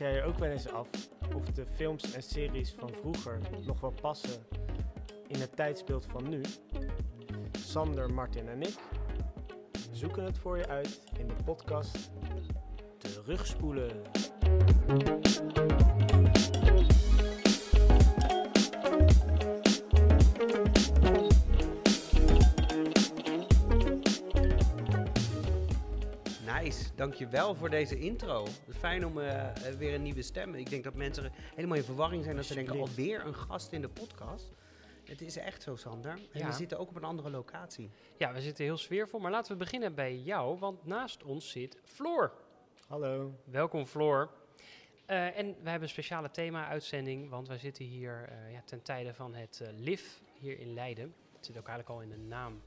jij je ook wel eens af of de films en series van vroeger nog wel passen in het tijdsbeeld van nu? Sander, Martin en ik zoeken het voor je uit in de podcast Terugspoelen. Nice, dankjewel voor deze intro. Het is fijn om eh, eh, weer een nieuwe stem. Ik denk dat mensen helemaal in verwarring zijn dat ze denken alweer een gast in de podcast. Het is echt zo, Sander. En Ja. we zitten ook op een andere locatie. Ja, we zitten heel sfeervol, maar laten we beginnen bij jou, want naast ons zit Floor. Hallo. Welkom Floor. Eh, en we hebben een speciale thema-uitzending, want wij zitten hier eh, ja, ten tijde van het eh LIF hier in Leiden. Het zit ook eigenlijk al in de naam.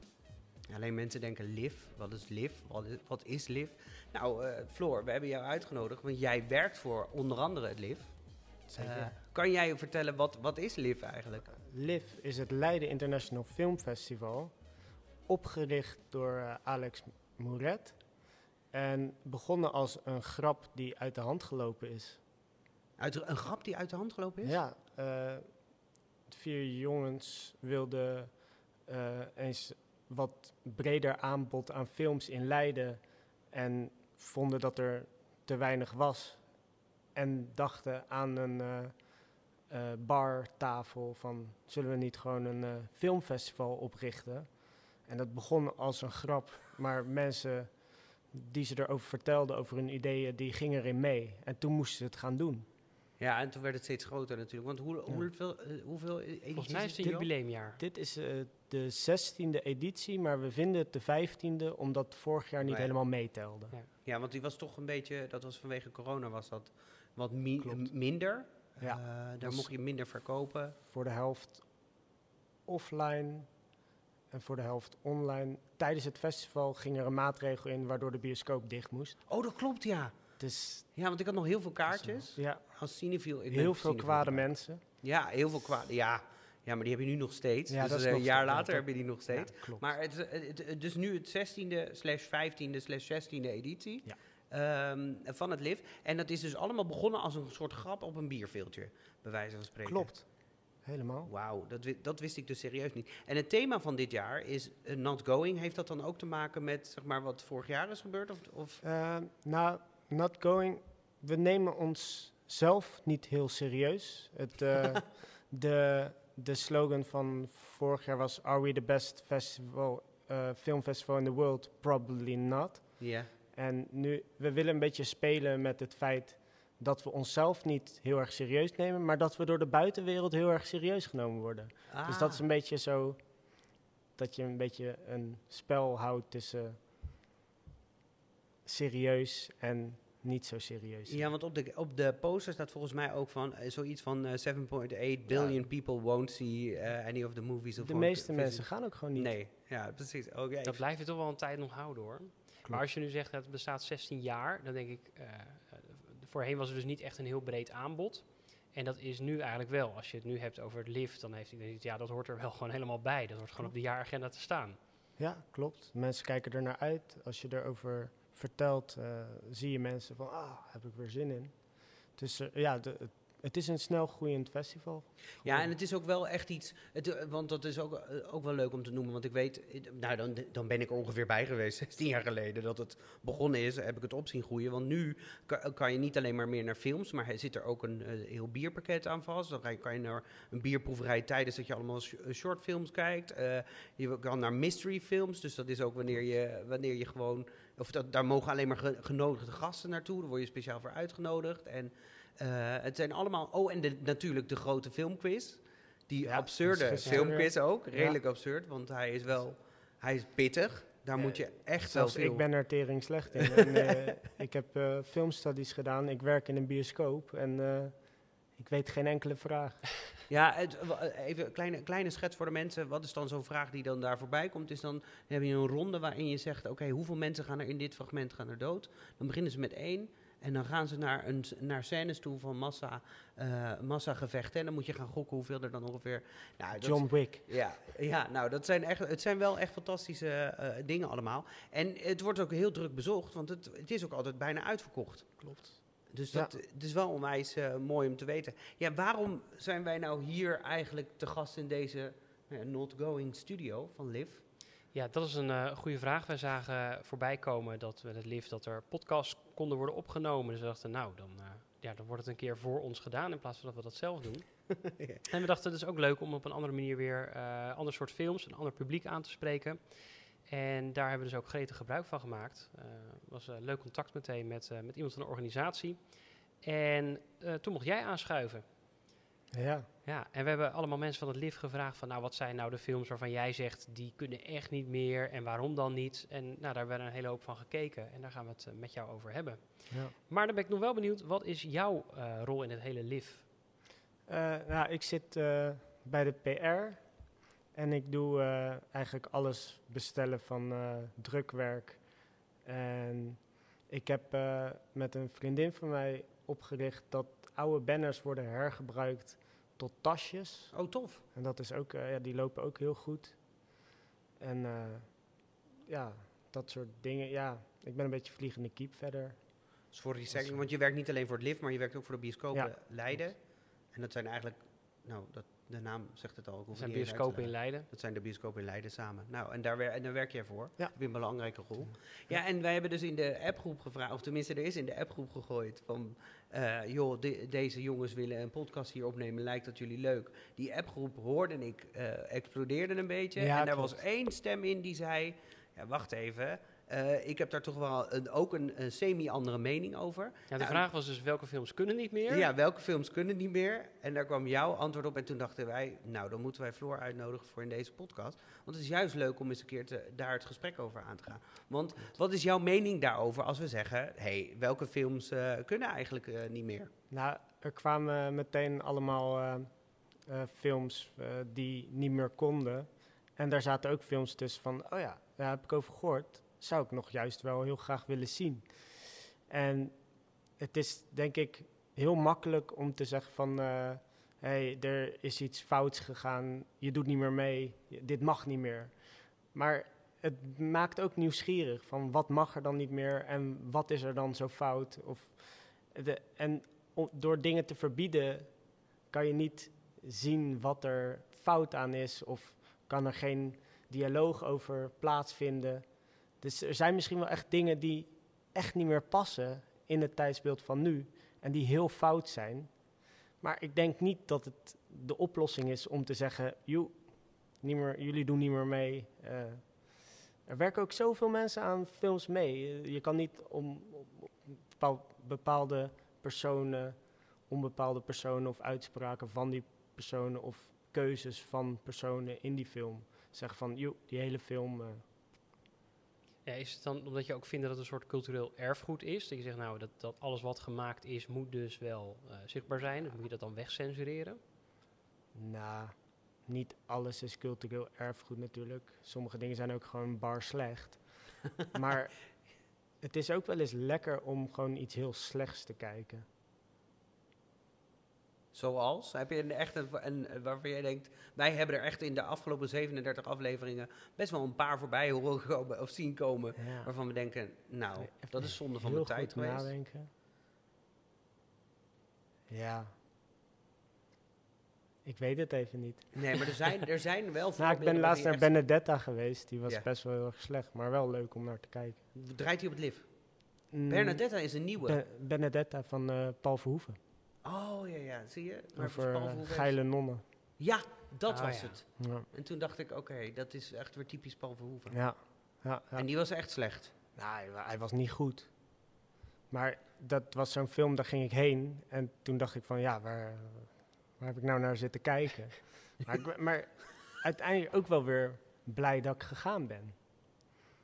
Alleen mensen denken LIV. Wat is LIV? Wat is, wat is LIV? Nou, eh, Floor, we hebben jou uitgenodigd, want jij werkt voor onder andere het LIV. Zeker. Eh, kan jij vertellen, wat, wat is LIV eigenlijk? LIV is het Leiden International Film Festival, opgericht door eh, Alex Mouret. En begonnen als een grap die uit de hand gelopen is. Uit, een grap die uit de hand gelopen is? Ja, vier jongens wilden eens wat breder aanbod aan films in Leiden en vonden dat er te weinig was. En dachten aan een eh eh, bartafel van zullen we niet gewoon een eh, filmfestival oprichten? En dat begon als een grap, maar mensen die ze erover vertelden, over hun ideeën, die gingen erin mee. En toen moesten ze het gaan doen. Ja, en toen werd het steeds groter natuurlijk. Want hoe, Ja. hoeveel, eh, hoeveel edities Volgens mij is het jubileumjaar. Dit is eh, de 16e editie, maar we vinden het de 15e omdat vorig jaar niet Nee. helemaal meetelde. Ja. Ja, want die was toch een beetje, dat was vanwege corona was dat wat mi- Klopt. minder. Ja, Eh, daar mocht je minder verkopen. Voor de helft offline en voor de helft online. Tijdens het festival ging er een maatregel in waardoor de bioscoop dicht moest. Oh, dat klopt, ja. Dus Ja, want ik had nog heel veel kaartjes. ja, Als cinefiel. ik heel veel kwade mensen. Ja, heel veel kwade. Ja. ja, maar die heb je nu nog steeds. Ja, dus dat is een jaar later heb je die nog steeds. Ja, klopt. Maar het, dus nu het 16e slash 15e slash 16e editie Ja. ehm, van het LIV. En dat is dus allemaal begonnen als een soort grap op een bierveeltje, bij wijze van spreken. Klopt, helemaal. Wauw, dat, dat wist ik dus serieus niet. En het thema van dit jaar is eh, not going. Heeft dat dan ook te maken met zeg maar, wat vorig jaar is gebeurd? Of, of? Eh, nou, not going. We nemen ons zelf niet heel serieus. Het, eh, de, de slogan van vorig jaar was: Are we the best festival, eh, filmfestival in the world? Probably not. Ja. En nu, we willen een beetje spelen met het feit dat we onszelf niet heel erg serieus nemen, maar dat we door de buitenwereld heel erg serieus genomen worden. Dus dat is Ah. een beetje zo dat je een beetje een spel houdt tussen serieus en niet zo serieus. Ja, want op de, op de poster staat volgens mij ook van eh, zoiets van eh, 7.8 billion people won't see eh, any of the movies. Of de meeste mensen gaan ook gewoon niet. Nee, ja, precies. Oké. Dat blijf je toch wel een tijd nog houden hoor. Maar als je nu zegt dat het bestaat 16 jaar, dan denk ik, eh, eh, voorheen was er dus niet echt een heel breed aanbod. En dat is nu eigenlijk wel. Als je het nu hebt over het lift, dan heeft iedereen ja, dat hoort er wel gewoon helemaal bij. Dat hoort gewoon op de jaaragenda te staan. Ja, klopt. Mensen kijken er naar uit. Als je erover vertelt, eh, zie je mensen van, ah, heb ik weer zin in. Dus eh, ja, het, is een snel groeiend festival. Ja, en het is ook wel echt iets, eh, want dat is ook, ook wel leuk om te noemen, want ik weet, nou dan, dan ben ik er ongeveer bij geweest, 16 jaar geleden, dat het begonnen is, heb ik het op zien groeien. Want nu kan, je niet alleen maar meer naar films, maar er zit er ook een heel bierpakket aan vast. Dan kan je naar een bierproeverij tijdens dat je allemaal sh- shortfilms kijkt. Je kan naar mystery films, dus dat is ook wanneer je, wanneer je gewoon, of dat, daar mogen alleen maar ge- genodigde gasten naartoe, daar word je speciaal voor uitgenodigd. En eh, het zijn allemaal, oh en de, natuurlijk de grote filmquiz. Die Ja, absurde filmquiz ook. Ja. Redelijk absurd, want hij is wel... Hij is pittig. Daar moet je echt wel Zelfs veel... ik ben er tering slecht in. en, eh, ik heb eh, filmstudies gedaan. Ik werk in een bioscoop en eh, ik weet geen enkele vraag. Ja, het, even een kleine, kleine schets voor de mensen. Wat is dan zo'n vraag die dan daar voorbij komt? Is dan, dan heb je een ronde waarin je zegt... Oké, hoeveel mensen gaan er in dit fragment gaan er dood? Dan beginnen ze met één. En dan gaan ze naar, een, naar scènes toe van massa, eh massagevechten. En dan moet je gaan gokken hoeveel er dan ongeveer... Nou, dat- John Wick. Ja, ja nou, dat zijn echt, het zijn wel echt fantastische eh, dingen allemaal. En het wordt ook heel druk bezocht, want het, het is ook altijd bijna uitverkocht. Klopt. Dus Ja. dat het is wel onwijs eh, mooi om te weten. Ja, waarom zijn wij nou hier eigenlijk te gast in deze nou ja, Not Going Studio van Liv? Ja, dat is een eh, goede vraag. Wij zagen voorbij komen dat met het lift dat er podcasts konden worden opgenomen. Dus we dachten, nou, dan, eh, ja, dan wordt het een keer voor ons gedaan in plaats van dat we dat zelf doen. Ja. En we dachten, het is ook leuk om op een andere manier weer eh ander soort films, een ander publiek aan te spreken. En daar hebben we dus ook gretig gebruik van gemaakt. Het was een leuk contact meteen met, eh, met iemand van de organisatie. En eh, toen mocht jij aanschuiven. Ja, Ja, en we hebben allemaal mensen van het LIF gevraagd van, nou, wat zijn nou de films waarvan jij zegt, die kunnen echt niet meer en waarom dan niet? En nou, daar hebben we een hele hoop van gekeken en daar gaan we het eh, met jou over hebben. ja. Maar dan ben ik nog wel benieuwd, wat is jouw eh, rol in het hele LIF? Eh, nou, ik zit eh, bij de PR en ik doe eh, eigenlijk alles bestellen van eh, drukwerk. En ik heb eh, met een vriendin van mij opgericht dat oude banners worden hergebruikt tot tasjes. Oh, tof. En dat is ook, ja, die lopen ook heel goed. En ja, dat soort dingen. Ja, ik ben een beetje vliegende kiep verder. Dus voor recycling, want je werkt niet alleen voor het Liv, maar je werkt ook voor de bioscopen Ja, Leiden. En dat zijn eigenlijk, nou, dat, de naam zegt het al. het zijn bioscopen in. Leiden. Dat zijn de bioscopen in Leiden samen. Nou, en daar, en daar werk jij voor. Ja. Heb je een belangrijke rol. Ja, en wij hebben dus in de appgroep gevraagd, of tenminste, er is in de appgroep gegooid van, eh, joh, de- deze jongens willen een podcast hier opnemen, lijkt dat jullie leuk? Die appgroep hoorde ik, eh, explodeerde een beetje. Ja, en er was één stem in die zei, ja, wacht even, eh, ik heb daar toch wel een, ook een, een semi-andere mening over. Ja, de Ja, vraag was dus, welke films kunnen niet meer? Ja, welke films kunnen niet meer? En daar kwam jouw antwoord op. En toen dachten wij, nou, dan moeten wij Floor uitnodigen voor in deze podcast. Want het is juist leuk om eens een keer te, daar het gesprek over aan te gaan. Want wat is jouw mening daarover als we zeggen, hé, hey, welke films eh, kunnen eigenlijk eh, niet meer? Nou, er kwamen meteen allemaal eh, eh, films eh, die niet meer konden. En daar zaten ook films tussen van, oh ja, daar heb ik over gehoord. Zou ik nog juist wel heel graag willen zien. En het is denk ik heel makkelijk om te zeggen van, hé, hey, er is iets fouts gegaan. Je doet niet meer mee. Dit mag niet meer. Maar het maakt ook nieuwsgierig van wat mag er dan niet meer en wat is er dan zo fout? Of de, en door dingen te verbieden kan je niet zien wat er fout aan is of kan er geen dialoog over plaatsvinden. Dus er zijn misschien wel echt dingen die echt niet meer passen in het tijdsbeeld van nu en die heel fout zijn. Maar ik denk niet dat het de oplossing is om te zeggen, joe, niet meer, jullie doen niet meer mee. Eh, er werken ook zoveel mensen aan films mee. Eh, Je kan niet om, om- om bepaal- bepaalde personen, onbepaalde personen of uitspraken van die personen of keuzes van personen in die film zeggen van, joh, die hele film. eh, Ja, is het dan omdat je ook vindt dat het een soort cultureel erfgoed is? Dat je zegt, nou, dat, dat alles wat gemaakt is, moet dus wel eh, zichtbaar zijn. Dus moet je dat dan wegcensureren? nou, niet alles is cultureel erfgoed natuurlijk. Sommige dingen zijn ook gewoon bar slecht. maar het is ook wel eens lekker om gewoon iets heel slechts te kijken. Zoals? Heb je een echte, een, een- waarvan jij denkt, wij hebben er echt in de afgelopen 37 afleveringen best wel een paar voorbij horen komen of zien komen. Ja. Waarvan we denken, nou, Even dat is zonde van de tijd geweest. nadenken. Ja. Ik weet het even niet. Nee, maar er zijn, er zijn wel Nou, ik ben laatst naar Benedetta geweest. Die was Ja. best wel heel erg slecht, maar wel leuk om naar te kijken. echt- Draait hij op het liv? Mm, Bernadetta is een nieuwe. Be- Benedetta van eh, Paul Verhoeven. Oh, ja, ja, zie je? Maar Over eh, geile nonnen. Ja, dat Ah, was ja. het. Ja, En toen dacht ik, oké, dat is echt weer typisch Paul Verhoeven. ja, ja. ja. En die was echt slecht. Nou, hij, wa- hij was niet goed. Maar dat was zo'n film, daar ging ik heen. En toen dacht ik van, ja, waar, waar heb ik nou naar zitten kijken? maar, maar uiteindelijk ook wel weer blij dat ik gegaan ben.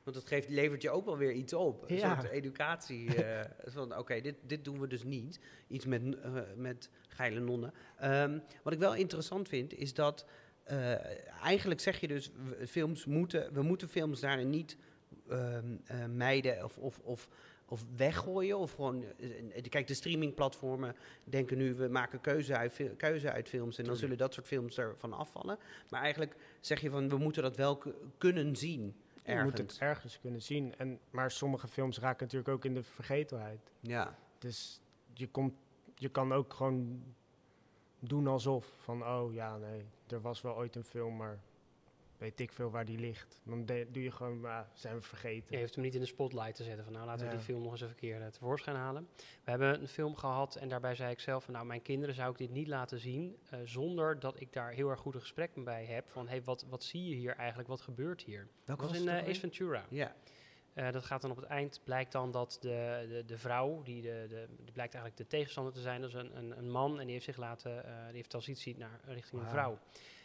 Want het geeft, levert je ook wel weer iets op. Een Ja. soort educatie. eh, van oké, dit, dit doen we dus niet. Iets met, eh, met geile nonnen. Ehm, wat ik wel interessant vind, is dat... eh, eigenlijk zeg je dus, films moeten, we moeten films daarin niet ehm, eh, mijden of, of, of, of weggooien. Of gewoon, kijk, de streamingplatformen denken nu, we maken keuze uit, keuze uit films. En dan zullen dat soort films ervan afvallen. Maar eigenlijk zeg je van, we moeten dat wel kunnen zien. Je moet Ergens. het ergens kunnen zien. En, maar sommige films raken natuurlijk ook in de vergetelheid. Ja. Dus je, komt, je kan ook gewoon doen alsof van, oh ja, nee, er was wel ooit een film, maar weet ik veel waar die ligt. Dan de- doe je gewoon, ah, zijn we vergeten. Je heeft hem niet in de spotlight te zetten van nou laten we die film nog eens even een keer eh, tevoorschijn halen. We hebben een film gehad en daarbij zei ik zelf van nou mijn kinderen zou ik dit niet laten zien eh, zonder dat ik daar heel erg goed een gesprek bij heb van hey wat, wat zie je hier eigenlijk, wat gebeurt hier? Dat was was in ook Ace? Ventura. Ja. Dat gaat dan op het eind, blijkt dan dat de, de, de vrouw, die, de, de, die blijkt eigenlijk de tegenstander te zijn, dat is een, een, een man en die heeft zich laten, die heeft transitie naar richting een vrouw.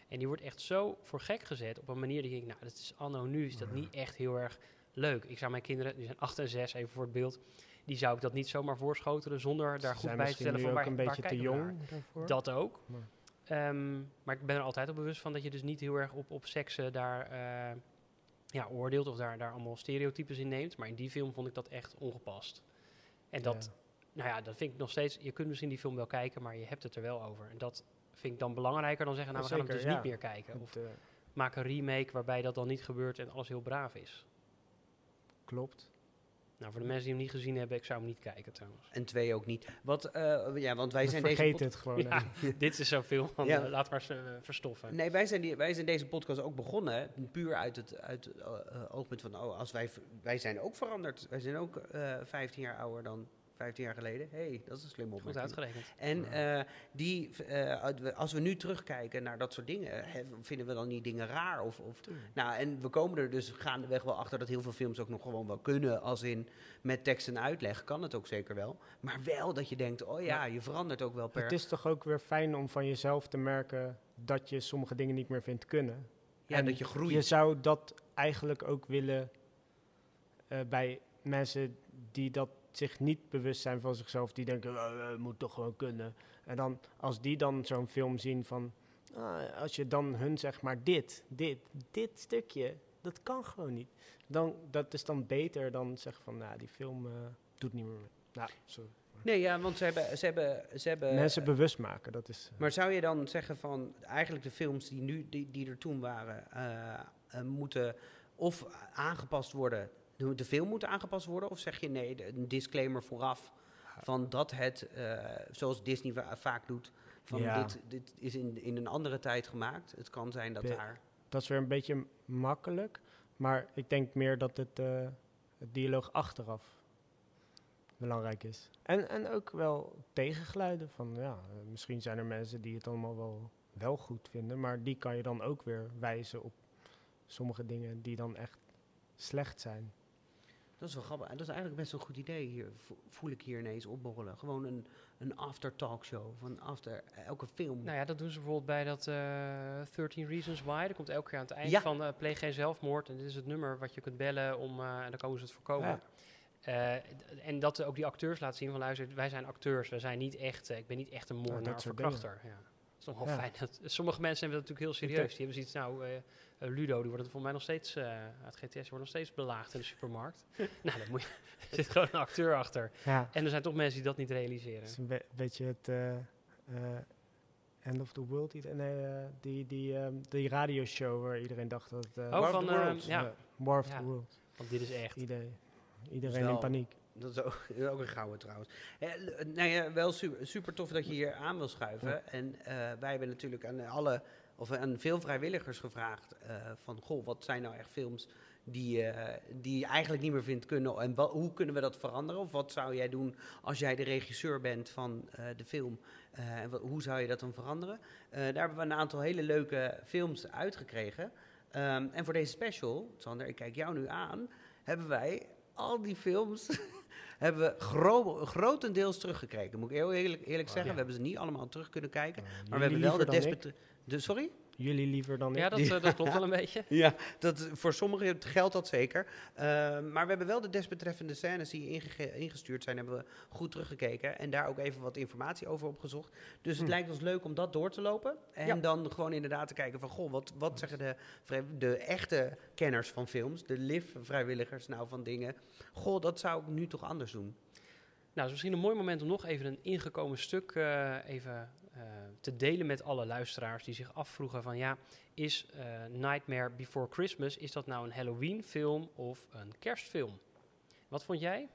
En die wordt echt zo voor gek gezet op een manier die ik denk, nou, dat is anno nu, is dat niet echt heel erg leuk. Ik zou mijn kinderen, die zijn 8 en 6, even voor het beeld, die zou ik dat niet zomaar voorschotelen zonder daar goed bij te stellen van waar, een beetje te jong daarvoor. Dat ook. Maar- Ehm, maar ik ben er altijd op bewust van dat je dus niet heel erg op, op seksen daar eh, ja, oordeelt of daar, daar allemaal stereotypes in neemt. Maar in die film vond ik dat echt ongepast. En dat, Ja. nou ja, dat vind ik nog steeds. Je kunt misschien die film wel kijken, maar je hebt het er wel over. En dat vind ik dan belangrijker dan zeggen, nou we gaan hem Zeker, dus ja. niet meer kijken. Of Het, eh, maak een remake waarbij dat dan niet gebeurt en alles heel braaf is. klopt. Nou, voor de mensen die hem niet gezien hebben, ik zou hem niet kijken trouwens. En twee ook niet. Wat, eh, ja, want wij We zijn deze pod- het gewoon. Ja, dit is film van Ja. eh, laat maar verstoffen. Nee, wij zijn, die, wij zijn deze podcast ook begonnen. Puur uit het, uit het oogpunt van, oh, als wij, wij zijn ook veranderd. Wij zijn ook eh 15 jaar ouder dan 15 jaar geleden. hey, dat is een slim Goed opmerking. uitgerekend. En eh, die, eh, als we nu terugkijken naar dat soort dingen, hè, vinden we dan niet dingen raar? Of, of, nou, en we komen er dus gaandeweg wel achter dat heel veel films ook nog gewoon wel kunnen. Als in met tekst en uitleg kan het ook zeker wel. Maar wel dat je denkt, oh ja, Ja. je verandert ook wel per... Het is toch ook weer fijn om van jezelf te merken dat je sommige dingen niet meer vindt kunnen. ja, en dat je groeit. Je zou dat eigenlijk ook willen eh, bij mensen die dat zich niet bewust zijn van zichzelf, die denken, "Oh, eh, het moet toch gewoon kunnen. En dan, als die dan zo'n film zien van, ah, als je dan hun zeg maar dit, dit, dit stukje, dat kan gewoon niet. Dan, dat is dan beter dan zeggen van, nou, die film eh, doet niet meer mee. Nou, sorry. Nee, ja, want ze hebben... Ze hebben, ze hebben Mensen bewust maken, dat is... eh, Maar zou je dan zeggen van eigenlijk de films die, nu, die, die er toen waren, moeten of aangepast worden, de, de film moet aangepast worden? Of zeg je nee, een disclaimer vooraf van dat het, eh, zoals Disney va- vaak doet, van Ja. dit, dit is in, in een andere tijd gemaakt. Het kan zijn dat Be- daar... dat is weer een beetje makkelijk. Maar ik denk meer dat het, eh, het dialoog achteraf belangrijk is. En, en ook wel tegengeluiden van, ja, misschien zijn er mensen die het allemaal wel, wel goed vinden. Maar die kan je dan ook weer wijzen op sommige dingen die dan echt slecht zijn. Dat is wel grappig. En dat is eigenlijk best een goed idee hier, vo- voel ik hier ineens opborrelen. Gewoon een, een after-talk show van after elke film. Nou ja, dat doen ze bijvoorbeeld bij dat eh 13 Reasons Why. Dat komt elke keer aan het eind Ja. van eh, pleeg geen zelfmoord. En dit is het nummer wat je kunt bellen om, eh, en dan komen ze het voorkomen. Ja. En dat ook die acteurs laten zien van luister, wij zijn acteurs, wij zijn niet echt, ik ben niet echt een moordenaar dat of verkrachter. Ja. Is toch wel Ja. fijn. Dat, sommige mensen nemen dat natuurlijk heel serieus. Die hebben zoiets, nou, eh, eh, Ludo, die wordt volgens mij nog steeds, eh, uit GTS, wordt nog steeds belaagd in de supermarkt. nou, dan moet je, er zit gewoon een acteur achter. Ja, En er zijn toch mensen die dat niet realiseren. het is een be- beetje het eh, eh, End of the World. die- Nee, eh, die, die, ehm, die radioshow waar iedereen dacht dat... het, eh, Oh, War of van, the Worlds. ja, War of Ja. the World. want dit is echt. Iedereen wel- in paniek. Dat is ook, dat is ook een gouden trouwens. Eh, nou ja, wel super, super tof dat je hier aan wil schuiven. Ja. En eh, wij hebben natuurlijk aan alle, of aan veel vrijwilligers gevraagd eh, van, goh, wat zijn nou echt films die, eh, die je eigenlijk niet meer vindt kunnen en hoe kunnen we dat veranderen? Of wat zou jij doen als jij de regisseur bent van eh, de film? Eh, en hoe zou je dat dan veranderen? Eh, daar hebben we een aantal hele leuke films uitgekregen. Ehm, en voor deze special, Sander, ik kijk jou nu aan, hebben wij al die films hebben we gro- grotendeels teruggekeken. Moet ik heel eerlijk, eerlijk zeggen, Ja. we hebben ze niet allemaal terug kunnen kijken. Uh, Maar we hebben wel de liever dan ik. desbetre... De, sorry? Jullie liever dan ik. Ja, dat, eh, dat klopt wel een beetje. Ja, dat, voor sommigen geldt dat zeker. Uh, maar we hebben wel de desbetreffende scènes die ingestuurd zijn, hebben we goed teruggekeken. En daar ook even wat informatie over opgezocht. Dus het Hm. lijkt ons leuk om dat door te lopen. En Ja. dan gewoon inderdaad te kijken van, goh, wat, wat zeggen de, de echte kenners van films, de live-vrijwilligers nou van dingen. Goh, dat zou ik nu toch anders doen. Nou, het is misschien een mooi moment om nog even een ingekomen stuk eh, even eh, te delen met alle luisteraars die zich afvroegen van ja, is eh, Nightmare Before Christmas, is dat nou een Halloween film of een kerstfilm? Wat vond jij?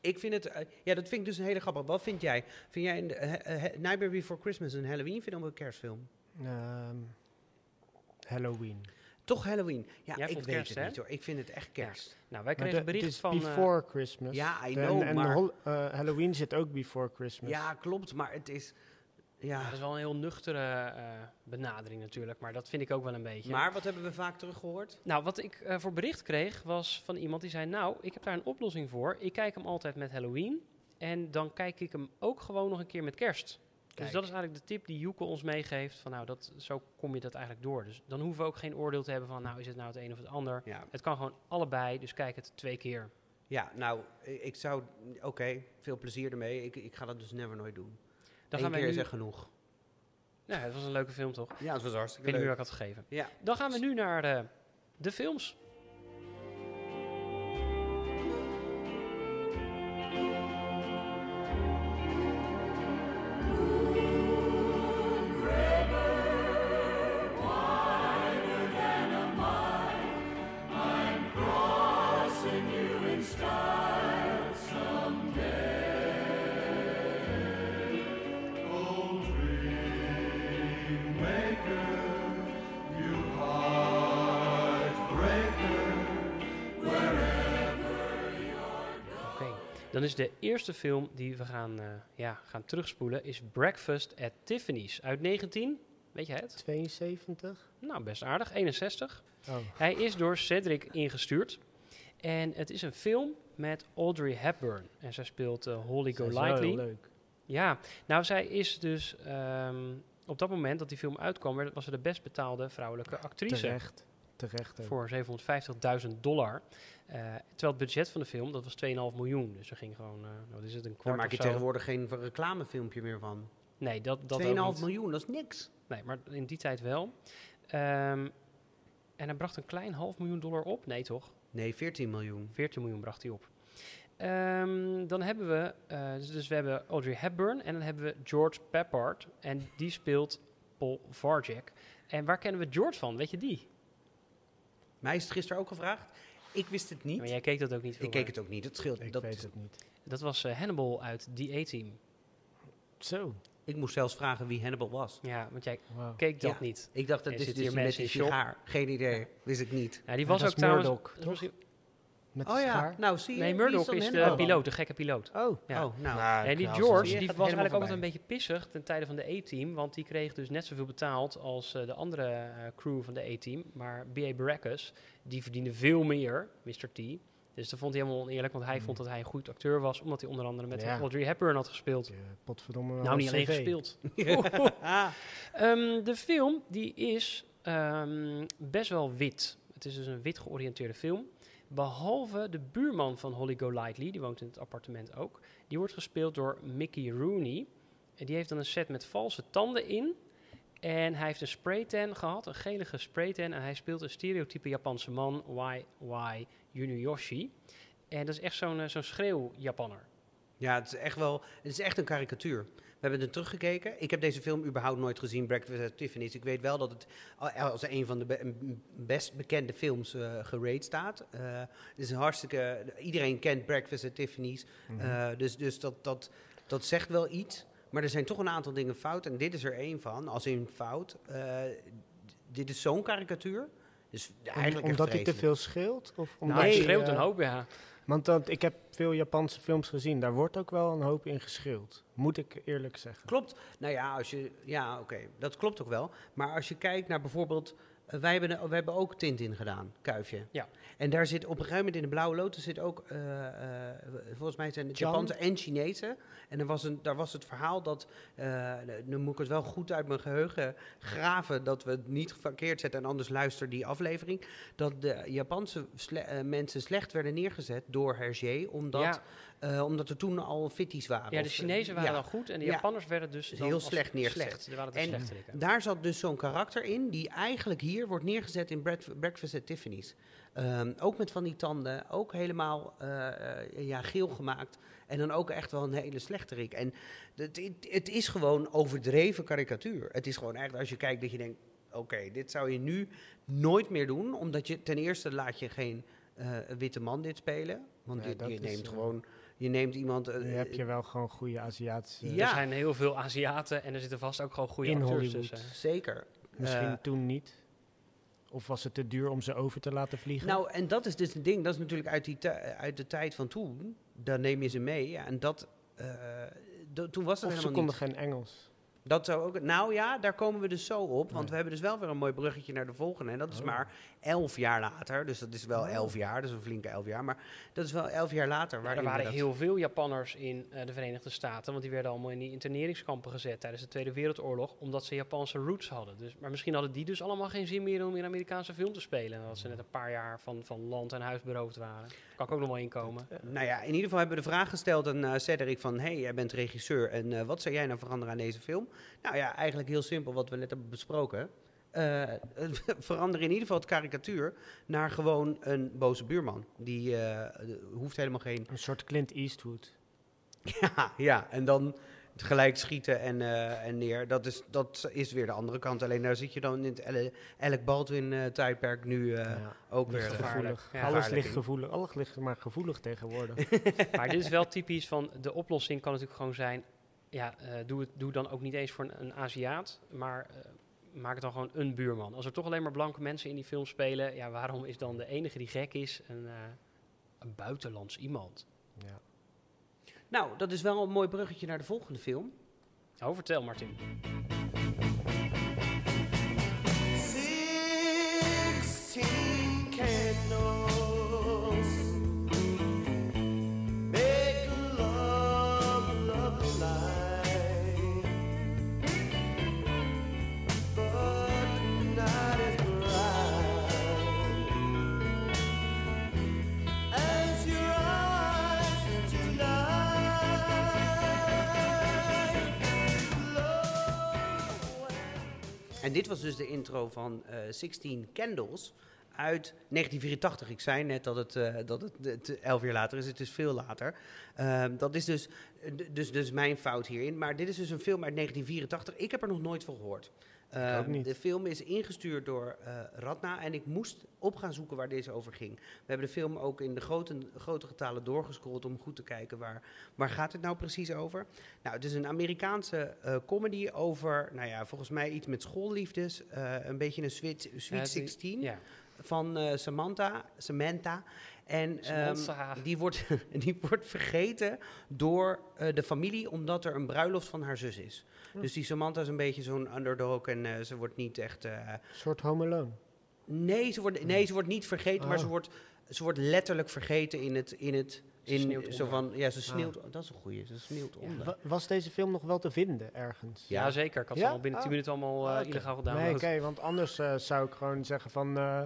Ik vind het, eh, ja, dat vind ik dus een hele grappig. Wat vind jij? Vind jij een, eh, eh, Nightmare Before Christmas een Halloween-film of een kerstfilm? Ehm, Halloween. Toch Halloween. Ja, Jij ik weet kerst, het hè? niet hoor. Ik vind het echt kerst. Nou, wij kregen de- bericht het is van... eh, Before Christmas. Ja, I De- know, en maar- eh, Halloween zit ook Before Christmas. Ja, klopt. Maar het is... Ja. dat is wel een heel nuchtere eh, benadering natuurlijk, maar dat vind ik ook wel een beetje. Maar wat hebben we vaak teruggehoord? Nou, wat ik eh, voor bericht kreeg was van iemand die zei: Nou, ik heb daar een oplossing voor. Ik kijk hem altijd met Halloween. En dan kijk ik hem ook gewoon nog een keer met kerst. Dus dat is eigenlijk de tip die Joeke ons meegeeft. Van nou, dat, zo kom je dat eigenlijk door. Dus dan hoeven we ook geen oordeel te hebben van nou, is het nou het een of het ander. Ja, Het kan gewoon allebei, dus kijk het twee keer. ja nou, ik zou... Oké, veel plezier ermee. Ik, ik ga dat dus never nooit doen. Dan Eén gaan we keer nu... is echt genoeg. Ja, het was een leuke film toch? Ja, het was Ik hartstikke weet niet meer leuk. wat ik had gegeven. Ja. Dan gaan we nu naar de, de films. Is de eerste film die we gaan, eh, ja, gaan terugspoelen is Breakfast at Tiffany's uit 19, weet je het? 72? Nou, best aardig, 61. Oh. Hij is door Cedric ingestuurd. En het is een film met Audrey Hepburn. En zij speelt eh, Holly Golightly. leuk. Ja, nou zij is dus... ehm, op dat moment dat die film uitkwam, werd- was ze de best betaalde vrouwelijke actrice. Terecht. Terecht ook. Voor 750.000 dollar. Eh, terwijl het budget van de film, dat was 2,5 miljoen. Dus er ging gewoon, eh, nou, wat is het, een Daar kwart maak of je tegenwoordig geen reclamefilmpje meer van. Nee, dat, dat 2,5 ook niet. miljoen, dat is niks. Nee, maar in die tijd wel. Ehm, en hij bracht een klein half miljoen dollar op. Nee, toch? Nee, 14 miljoen. 14 miljoen bracht hij op. Ehm, dan hebben we, eh, dus, dus we hebben Audrey Hepburn en dan hebben we George Peppard. En die speelt Paul Varjak. En waar kennen we George van? Weet je die? Mij is het gisteren ook gevraagd. Ik wist het niet. Maar jij keek dat ook niet ik keek het ook niet. Het scheelt. Ik dat, weet het niet. Dat was eh, Hannibal uit The A-Team. Zo. Ik moest zelfs vragen wie Hannibal was. Ja, want jij keek dat Ja. niet. Ik dacht dat dit is hier die met die shock. sigaar. Geen idee. Wist ik niet. Ja, die was dat ook trouwens... Murdoch, dat Met Oh ja, schaar. nou zie je. Nee, Murdoch is de piloot, de gekke piloot. Oh. Ja. Oh, nou. Nou, En die George, die was eigenlijk altijd een beetje pissig ten tijde van de A-team. Want die kreeg dus net zoveel betaald als eh, de andere eh, crew van de A-team. Maar B.A. Baracus, die verdiende veel meer, Mr. T. Dus dat vond hij helemaal oneerlijk, want hij Hmm. vond dat hij een goed acteur was. Omdat hij onder andere met Ja. Audrey Hepburn had gespeeld. Potverdomme Nou, niet alleen gespeeld. Ehm, de film die is ehm, best wel wit. Het is dus een wit georiënteerde film. Behalve de buurman van Holly Golightly, die woont in het appartement ook. Die wordt gespeeld door Mickey Rooney. En die heeft dan een set met valse tanden in. En hij heeft een spraytan gehad, een gelige spraytan. En hij speelt een stereotype Japanse man, Y.Y. Yunioshi. En dat is echt zo'n eh, zo'n schreeuw-Japanner. ja, het is echt wel... Het is echt een karikatuur. We hebben er teruggekeken. Ik heb deze film überhaupt nooit gezien, Breakfast at Tiffany's. Ik weet wel dat het a- als een van de be- best bekende films eh gerate staat. Eh, het is een hartstikke... Iedereen kent Breakfast at Tiffany's. Mhm. Eh, dus dus dat, dat, dat zegt wel iets. Maar er zijn toch een aantal dingen fout. En dit is er één van, als in fout. Eh, dit is zo'n karikatuur. Dus Om- eigenlijk omdat hij te veel scheelt? Of omdat Nou, hij Nee, schreeuwt eh, een hoop, ja. Want dat, ik heb veel Japanse films gezien. Daar wordt ook wel een hoop in geschreeuwd. Moet ik eerlijk zeggen. Klopt. Nou ja, als je, ja oké, dat klopt ook wel. Maar als je kijkt naar bijvoorbeeld... wij, hebben, wij hebben ook Tintin gedaan, Kuifje. Ja. En daar zit op een gegeven moment in de Blauwe Lotus zit ook... eh, eh, volgens mij zijn het? Japanse en Chinese. En er was een, daar was het verhaal dat... eh, nu moet ik het wel goed uit mijn geheugen graven... dat we het niet verkeerd zetten en anders luister die aflevering... dat de Japanse sle- mensen slecht werden neergezet door Hergé... omdat, eh, omdat er toen al fitties waren. Ja, de eh, Chinezen waren ja. dan goed en de Ja. Japanners werden dus dan heel slecht neergezet. Slecht. Die waren de En-. Daar zat dus zo'n karakter in die eigenlijk hier wordt neergezet in Breakf- Breakfast at Tiffany's. Ehm, ook met van die tanden, ook helemaal eh, eh, ja, geel gemaakt. En dan ook echt wel een hele slechterik. En het, het, het is gewoon overdreven karikatuur. Het is gewoon echt, als je kijkt dat je denkt... Oké, dit zou je nu nooit meer doen. Omdat je ten eerste laat je geen eh, witte man dit spelen. Want Nee, is, neemt gewoon Je neemt iemand... Nu heb je wel gewoon goede Aziatische... Ja. Er zijn heel veel Aziaten en er zitten vast ook gewoon goede In acteurs tussen. Zeker. Misschien Eh, toen niet. Of was het te duur om ze over te laten vliegen? Nou, en dat is dus een ding, dat is natuurlijk uit, die uit de tijd van toen. Dan neem je ze mee. Ja, en dat, eh, toen was het of ze helemaal konden niet. geen Engels. Dat zou ook. Nou ja, daar komen we dus zo op. Want we hebben dus wel weer een mooi bruggetje naar de volgende. En dat is Oh. maar elf jaar later. Dus dat is wel Oh. elf jaar. Dus een flinke elf jaar. Maar dat is wel elf jaar later. Er waren dat- heel veel Japanners in eh, de Verenigde Staten, want die werden allemaal in die interneringskampen gezet tijdens de Tweede Wereldoorlog, omdat ze Japanse roots hadden. Dus, maar misschien hadden die dus allemaal geen zin meer om in Amerikaanse film te spelen, omdat ze net een paar jaar van, van land en huis beroofd waren. Kan ik ook nog wel inkomen. Nou ja, in ieder geval hebben we de vraag gesteld aan eh Cedric van... hey, jij bent regisseur en eh, wat zou jij nou veranderen aan deze film? Nou ja, eigenlijk heel simpel wat we net hebben besproken. Eh, verander in ieder geval het karikatuur naar gewoon een boze buurman. Die eh, hoeft helemaal geen... Een soort Clint Eastwood. Ja, ja, en dan gelijk schieten en, eh, en neer. Dat is, dat is weer de andere kant. Alleen daar zit je dan in het Alec Baldwin-tijdperk nu eh, ja. ook weer... Ligt gevoelig. Ja, Alles ligt gevoelig. Alles ligt maar gevoelig tegenwoordig. Maar dit is wel typisch van de oplossing kan natuurlijk gewoon zijn, ja, eh, doe, het, doe dan ook niet eens voor een, een Aziat, maar eh, maak het dan gewoon een buurman. Als er toch alleen maar blanke mensen in die film spelen, ja, waarom is dan de enige die gek is een, eh, een buitenlands iemand? ja. Nou, dat is wel een mooi bruggetje naar de volgende film. Oh, vertel Martin. En dit was dus de intro van eh 16 Candles uit 1984. Ik zei net dat het, eh, dat het elf jaar later is. Het is veel later. Ehm, dat is dus, dus, dus mijn fout hierin. Maar dit is dus een film uit 1984. Ik heb er nog nooit van gehoord. Ehm. De film is ingestuurd door eh, Radna en ik moest op gaan zoeken waar deze over ging. We hebben de film ook in de grote, grote getalen doorgescrolld om goed te kijken waar, waar gaat het nou precies over. Nou, het is een Amerikaanse eh, comedy over, nou ja, volgens mij iets met schoolliefdes. eh, een beetje een Sweet, sweet het is- 16 Ja. van Samantha, Samantha. En ehm, die, wordt, die wordt vergeten door eh, de familie omdat er een bruiloft van haar zus is. Hm. Dus die Samantha is een beetje zo'n underdog en eh, ze wordt niet echt... eh, Een soort Home Alone. nee, ze wordt, nee, ze wordt niet vergeten, maar Oh. ze wordt, ze wordt letterlijk vergeten in het... In het Ze in, sneeuwt zo onder. van, ja, ze sneeuwt. Dat is een goeie. Ze sneeuwt onder. Wa- Was deze film nog wel te vinden ergens? Ja. Ja, zeker. Ik had Ja? ze al binnen 10 Ah. minuten allemaal eh, Ah, oké. illegaal Nee, gedownload. oké, want anders eh, zou ik gewoon zeggen van eh,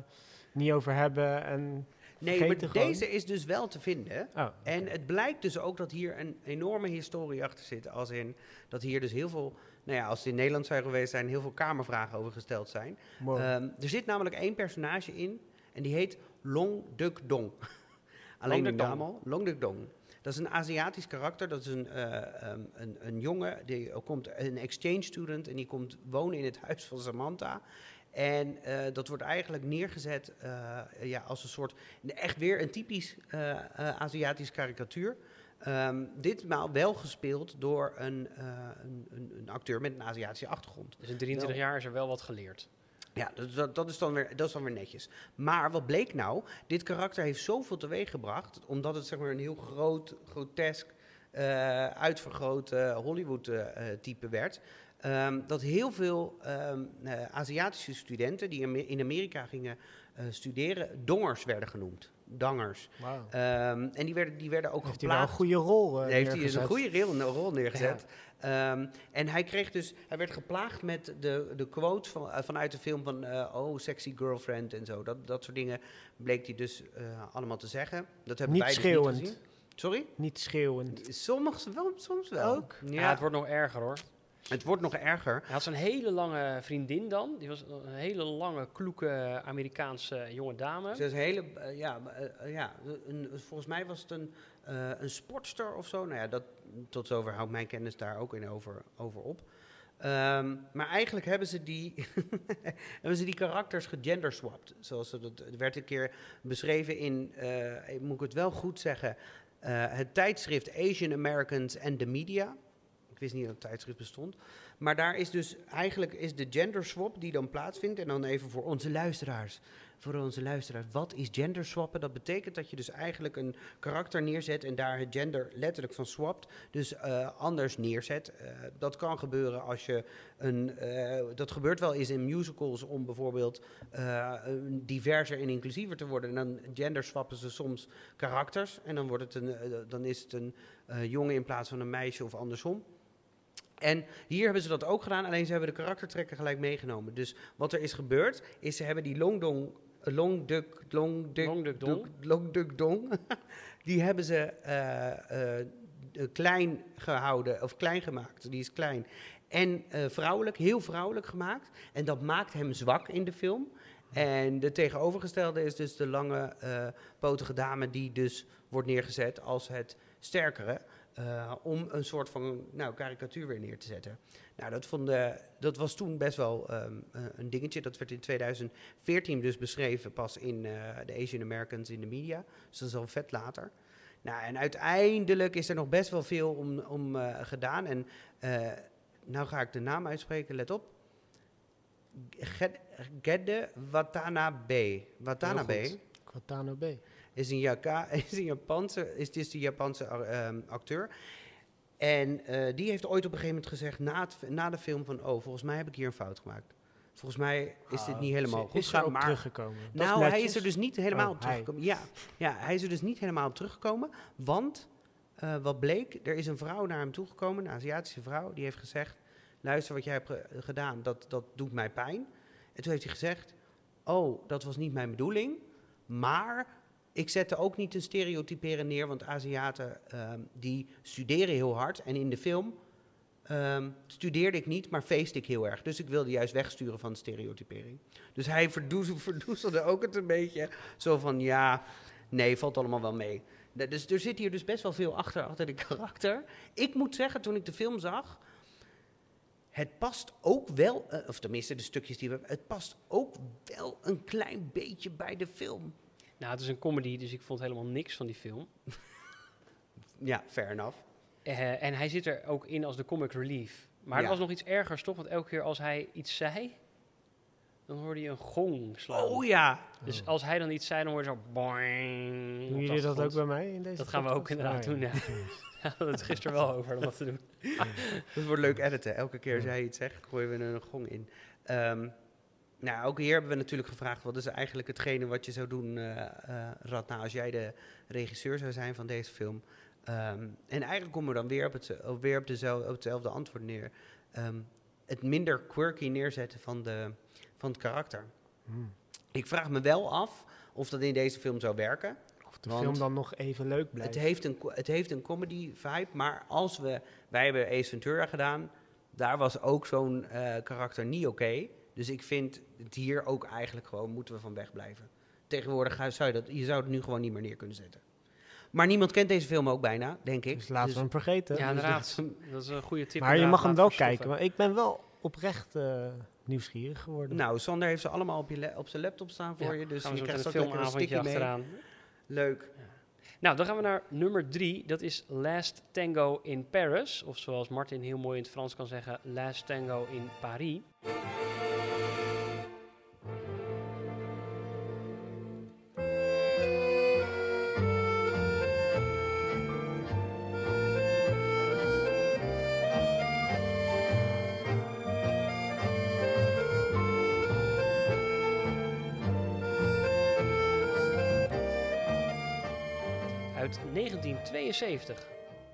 niet over hebben en Nee, maar gewoon. deze is dus wel te vinden. Oh, En het blijkt dus ook dat hier een enorme historie achter zit. Als in dat hier dus heel veel, nou ja, als het in Nederland zou geweest zijn, heel veel kamervragen over gesteld zijn. Wow. Ehm, er zit namelijk één personage in en die heet Long Duk Dong. Alleen de naam Dong. al, Long Duk Dong. Dat is een Aziatisch karakter. Dat is een, eh, ehm, een, een jongen, die komt een exchange student en die komt wonen in het huis van Samantha. En eh, dat wordt eigenlijk neergezet eh, ja, als een soort, echt weer een typisch eh, Aziatisch karikatuur. Ehm, ditmaal wel gespeeld door een, een, een, acteur met een Aziatische achtergrond. Dus in 23 jaar is er wel wat geleerd. Ja, dat, dat, is dan weer, dat is dan weer netjes. Maar wat bleek nou? Dit karakter heeft zoveel teweeg gebracht, omdat het zeg maar een heel groot, grotesk, uitvergroot Hollywood-type werd. Ehm, dat heel veel ehm, eh, Aziatische studenten die in- Amerika gingen eh, studeren, dongers werden genoemd. Dangers. Ehm, en die werden, die werden ook Heeft hij wel een goede rol eh, heeft hij dus een goede rol, rol neergezet. Ehm, en hij kreeg dus, hij werd geplaagd met de, de quotes van, vanuit de film van eh, oh, sexy girlfriend en zo. Dat, dat soort dingen bleek hij dus allemaal te zeggen. Dat hebben Niet wij dus schreeuwend. niet gezien. Sorry? Niet schreeuwend. Soms wel, soms wel. Ook? Ja, Ja, het wordt nog erger hoor. Het wordt nog erger. Hij had zo'n hele lange vriendin dan. Die was een hele lange, kloeke Amerikaanse jonge dame. Ze is hele, eh, ja, eh, ja een, volgens mij was het een, eh, een sportster of zo. Nou ja, dat, tot zover houdt mijn kennis daar ook in over, over op. Ehm, maar eigenlijk hebben ze die, hebben ze die karakters gegenderswapt. Zoals ze dat, het werd een keer beschreven in, eh, moet ik het wel goed zeggen, eh, het tijdschrift Asian Americans and the Media. Wist niet dat het tijdschrift bestond. Maar daar is dus eigenlijk is de gender swap die dan plaatsvindt. En dan even voor onze luisteraars. Voor onze luisteraars. Wat is gender swappen? Dat betekent dat je dus eigenlijk een karakter neerzet en daar het gender letterlijk van swapt. Dus eh, anders neerzet. Eh, dat kan gebeuren als je een. eh, dat gebeurt wel eens in musicals om bijvoorbeeld diverser en inclusiever te worden. En dan gender swappen ze soms karakters. En dan, wordt het een, dan is het een jongen in plaats van een meisje of andersom. En hier hebben ze dat ook gedaan, alleen ze hebben de karaktertrekken gelijk meegenomen. Dus wat er is gebeurd, is ze hebben die Longdong, eh, Longduk, Longduk, Longduk Dong. Duk- Longduk Dong, die hebben ze eh, eh, klein gehouden, of klein gemaakt. Die is klein. En vrouwelijk, heel vrouwelijk gemaakt. En dat maakt hem zwak in de film. En de tegenovergestelde is dus de lange potige dame die dus wordt neergezet als het sterkere. Eh, om een soort van nou, karikatuur weer neer te zetten. Nou, dat, vonden, dat was toen best wel ehm, eh, een dingetje. Dat werd in 2014 dus beschreven pas in eh, de Asian Americans in de media. Dus dat is al vet later. Nou, en uiteindelijk is er nog best wel veel om, om gedaan. En nou ga ik de naam uitspreken, let op. Ged- Gedde Watanabe. Watanabe B. is een, Jaka, is een Japanse, is, is die Japanse acteur. En eh, die heeft ooit op een gegeven moment gezegd, na, het, na de film van... oh, volgens mij heb ik hier een fout gemaakt. Volgens mij is dit Ah, niet helemaal goed er gegaan, maar... teruggekomen? Nou, hij is er dus niet helemaal Oh, op teruggekomen. Ja, ja, hij is er dus niet helemaal op teruggekomen. Want eh, wat bleek, er is een vrouw naar hem toegekomen, een Aziatische vrouw, die heeft gezegd: Luister, wat jij hebt ge- gedaan, dat, dat doet mij pijn. En toen heeft hij gezegd: Oh, dat was niet mijn bedoeling. Maar ik zette ook niet een stereotyperen neer, want Aziaten ehm, die studeren heel hard. En in de film ehm, studeerde ik niet, maar feest ik heel erg. Dus ik wilde juist wegsturen van stereotypering. Dus hij verdoezel- verdoezelde ook het een beetje. Zo van, ja, nee, valt allemaal wel mee. Dus er zit hier dus best wel veel achter, achter de karakter. Ik moet zeggen, toen ik de film zag... Het past ook wel, eh, of tenminste de stukjes die we hebben... Het past ook wel een klein beetje bij de film. Nou, het is een comedy, dus ik vond helemaal niks van die film. Ja, fair enough. Eh, en hij zit er ook in als de comic relief. Maar Ja. er was nog iets ergers, toch? Want elke keer als hij iets zei, dan hoorde je een gong slaan. Oh ja, Dus als hij dan iets zei, dan hoorde je zo boing. Doen jullie dat ook bij mij in deze Dat gaan we ook inderdaad Oh, doen, ja. We hadden het gisteren wel over om dat te doen. dat wordt leuk editen. Elke keer als jij iets zegt, gooien we er een gong in. Ehm, nou, ook hier hebben we natuurlijk gevraagd... wat is eigenlijk hetgene wat je zou doen, eh eh, Radna... als jij de regisseur zou zijn van deze film... Ehm, en eigenlijk komen we dan weer op, het, weer op, dezelfde, op hetzelfde antwoord neer. Ehm, het minder quirky neerzetten van, de, van het karakter. Hmm. Ik vraag me wel af of dat in deze film zou werken. Of de film dan nog even leuk blijft. Het heeft, een, het heeft een comedy vibe, maar als we... Wij hebben Ace Ventura gedaan. Daar was ook zo'n eh, karakter niet oké. Dus ik vind het hier ook eigenlijk gewoon moeten we van wegblijven. Tegenwoordig ga- zou je dat... Je zou het nu gewoon niet meer neer kunnen zetten. Maar niemand kent deze film ook bijna, denk ik. Dus laten Dus- we hem vergeten. Ja, dus inderdaad. Dat is een goede tip. Maar je mag hem wel kijken. Maar ik ben wel oprecht eh, nieuwsgierig geworden. Nou, Sander heeft ze allemaal op, je op zijn laptop staan voor Ja, je. Dus je zo krijgt een filmavondje achteraan. Leuk. Nou, dan gaan we naar nummer drie. Dat is Last Tango in Paris. Of zoals Martin heel mooi in het Frans kan zeggen, Last Tango in Paris. 1972.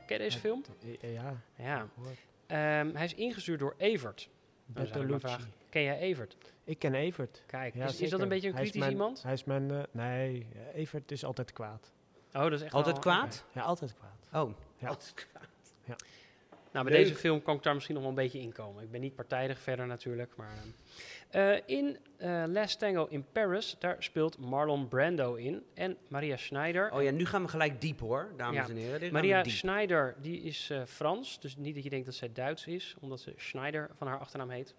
Ken je deze film? Eh, Ja, Ja. gehoord. Ehm, hij is ingestuurd door Evert. Bertolucci. vraag, Ken jij Evert? Ik ken Evert. Kijk, Ja, is, is dat een beetje een Hij is kritisch mijn- iemand? Hij is mijn... eh, nee, Evert is altijd kwaad. Oh, dat is echt Altijd wel- kwaad? Ja, altijd kwaad. Oh, Ja. altijd kwaad. Nou, bij Leuk. deze film kan ik daar misschien nog wel een beetje in komen. Ik ben niet partijdig verder natuurlijk, maar... ehm, eh, in eh Last Tango in Paris, daar speelt Marlon Brando in en Maria Schneider. Oh ja, nu gaan we gelijk diep hoor, dames Ja. en heren. Dit Maria. Schneider, die is eh, Frans, dus niet dat je denkt dat zij Duits is, omdat ze Schneider van haar achternaam heet.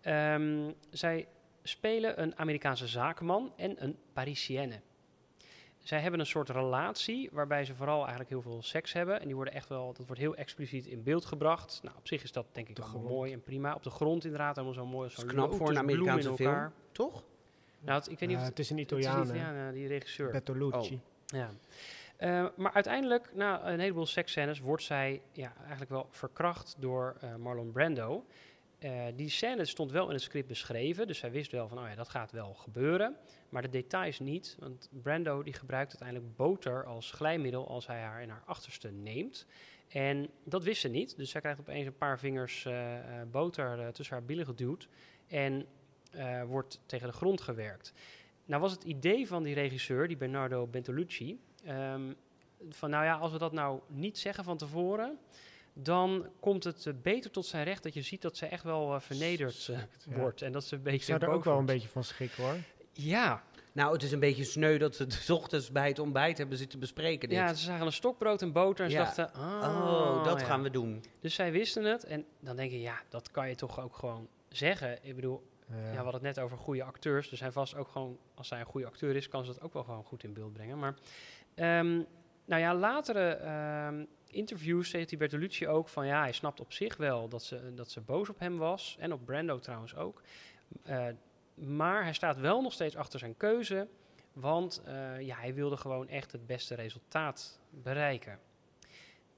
Ehm, zij spelen een Amerikaanse zakenman en een Parisienne. Zij hebben een soort relatie waarbij ze vooral eigenlijk heel veel seks hebben. En die worden echt wel, dat wordt heel expliciet in beeld gebracht. Nou, op zich is dat denk ik grond. mooi en prima. Op de grond inderdaad, helemaal zo mooi. Zo is knap voor een Amerikaanse film. elkaar. Toch? Nou, het- ik weet niet Ja, of het is een het is Italiaan, een? Italiaan, eh, die regisseur. Bertolucci. Ja. Eh, maar uiteindelijk, na een heleboel seksscènes, wordt zij ja, eigenlijk wel verkracht door eh, Marlon Brando. Eh, die scène stond wel in het script beschreven, dus zij wist wel van, oh ja, dat gaat wel gebeuren. Maar de details niet, want Brando die gebruikt uiteindelijk boter als glijmiddel als hij haar in haar achterste neemt. En dat wist ze niet, dus zij krijgt opeens een paar vingers eh, eh, boter tussen haar billen geduwd en wordt tegen de grond gewerkt. Nou was het idee van die regisseur, die Bernardo Bertolucci, ehm, van nou ja, als we dat nou niet zeggen van tevoren, dan komt het eh, beter tot zijn recht dat je ziet dat ze echt wel eh, vernederd eh, Ja. wordt en dat ze een Ik beetje zou er ook wel een beetje van schrikken, hoor. Ja, Nou, het is een beetje sneu dat ze het 's ochtends bij het ontbijt hebben zitten bespreken. Dit. ja, ze zagen een stokbrood en boter en ze Ja. dachten, ah, oh, dat ja. gaan we doen. Dus zij wisten het en dan denk je, ja, dat kan je toch ook gewoon zeggen. Ik bedoel, Ja. Ja, we hadden het net over goede acteurs. Er zijn vast ook gewoon, als zij een goede acteur is, kan ze dat ook wel gewoon goed in beeld brengen. Maar ehm, nou ja, latere ehm, interviews zegt die Bertolucci ook van ja, hij snapt op zich wel dat ze, dat ze boos op hem was. En op Brando trouwens ook. Eh, maar hij staat wel nog steeds achter zijn keuze. Want eh, ja, hij wilde gewoon echt het beste resultaat bereiken.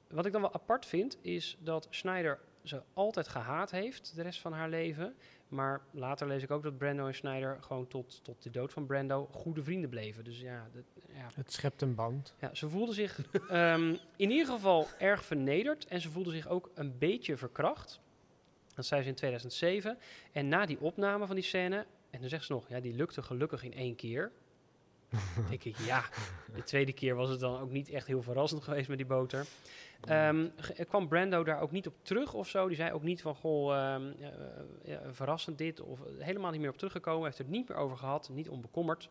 Wat ik dan wel apart vind, is dat Schneider ze altijd gehaat heeft de rest van haar leven. Maar later lees ik ook dat Brando en Schneider gewoon tot, tot de dood van Brando goede vrienden bleven. Dus ja, dat, ja, Het schept een band. ja ze voelde zich ehm, in ieder geval erg vernederd. En ze voelde zich ook een beetje verkracht. Dat zei ze in 2007. En na die opname van die scène, en dan zegt ze nog, ja, die lukte gelukkig in één keer. denk ik, ja, de tweede keer was het dan ook niet echt heel verrassend geweest met die boter. Ge- kwam Brando daar ook niet op terug of zo? Die zei ook niet van, goh, ehm, eh, ja, verrassend dit. Of eh, helemaal niet meer op teruggekomen. Heeft het niet meer over gehad. Niet onbekommerd.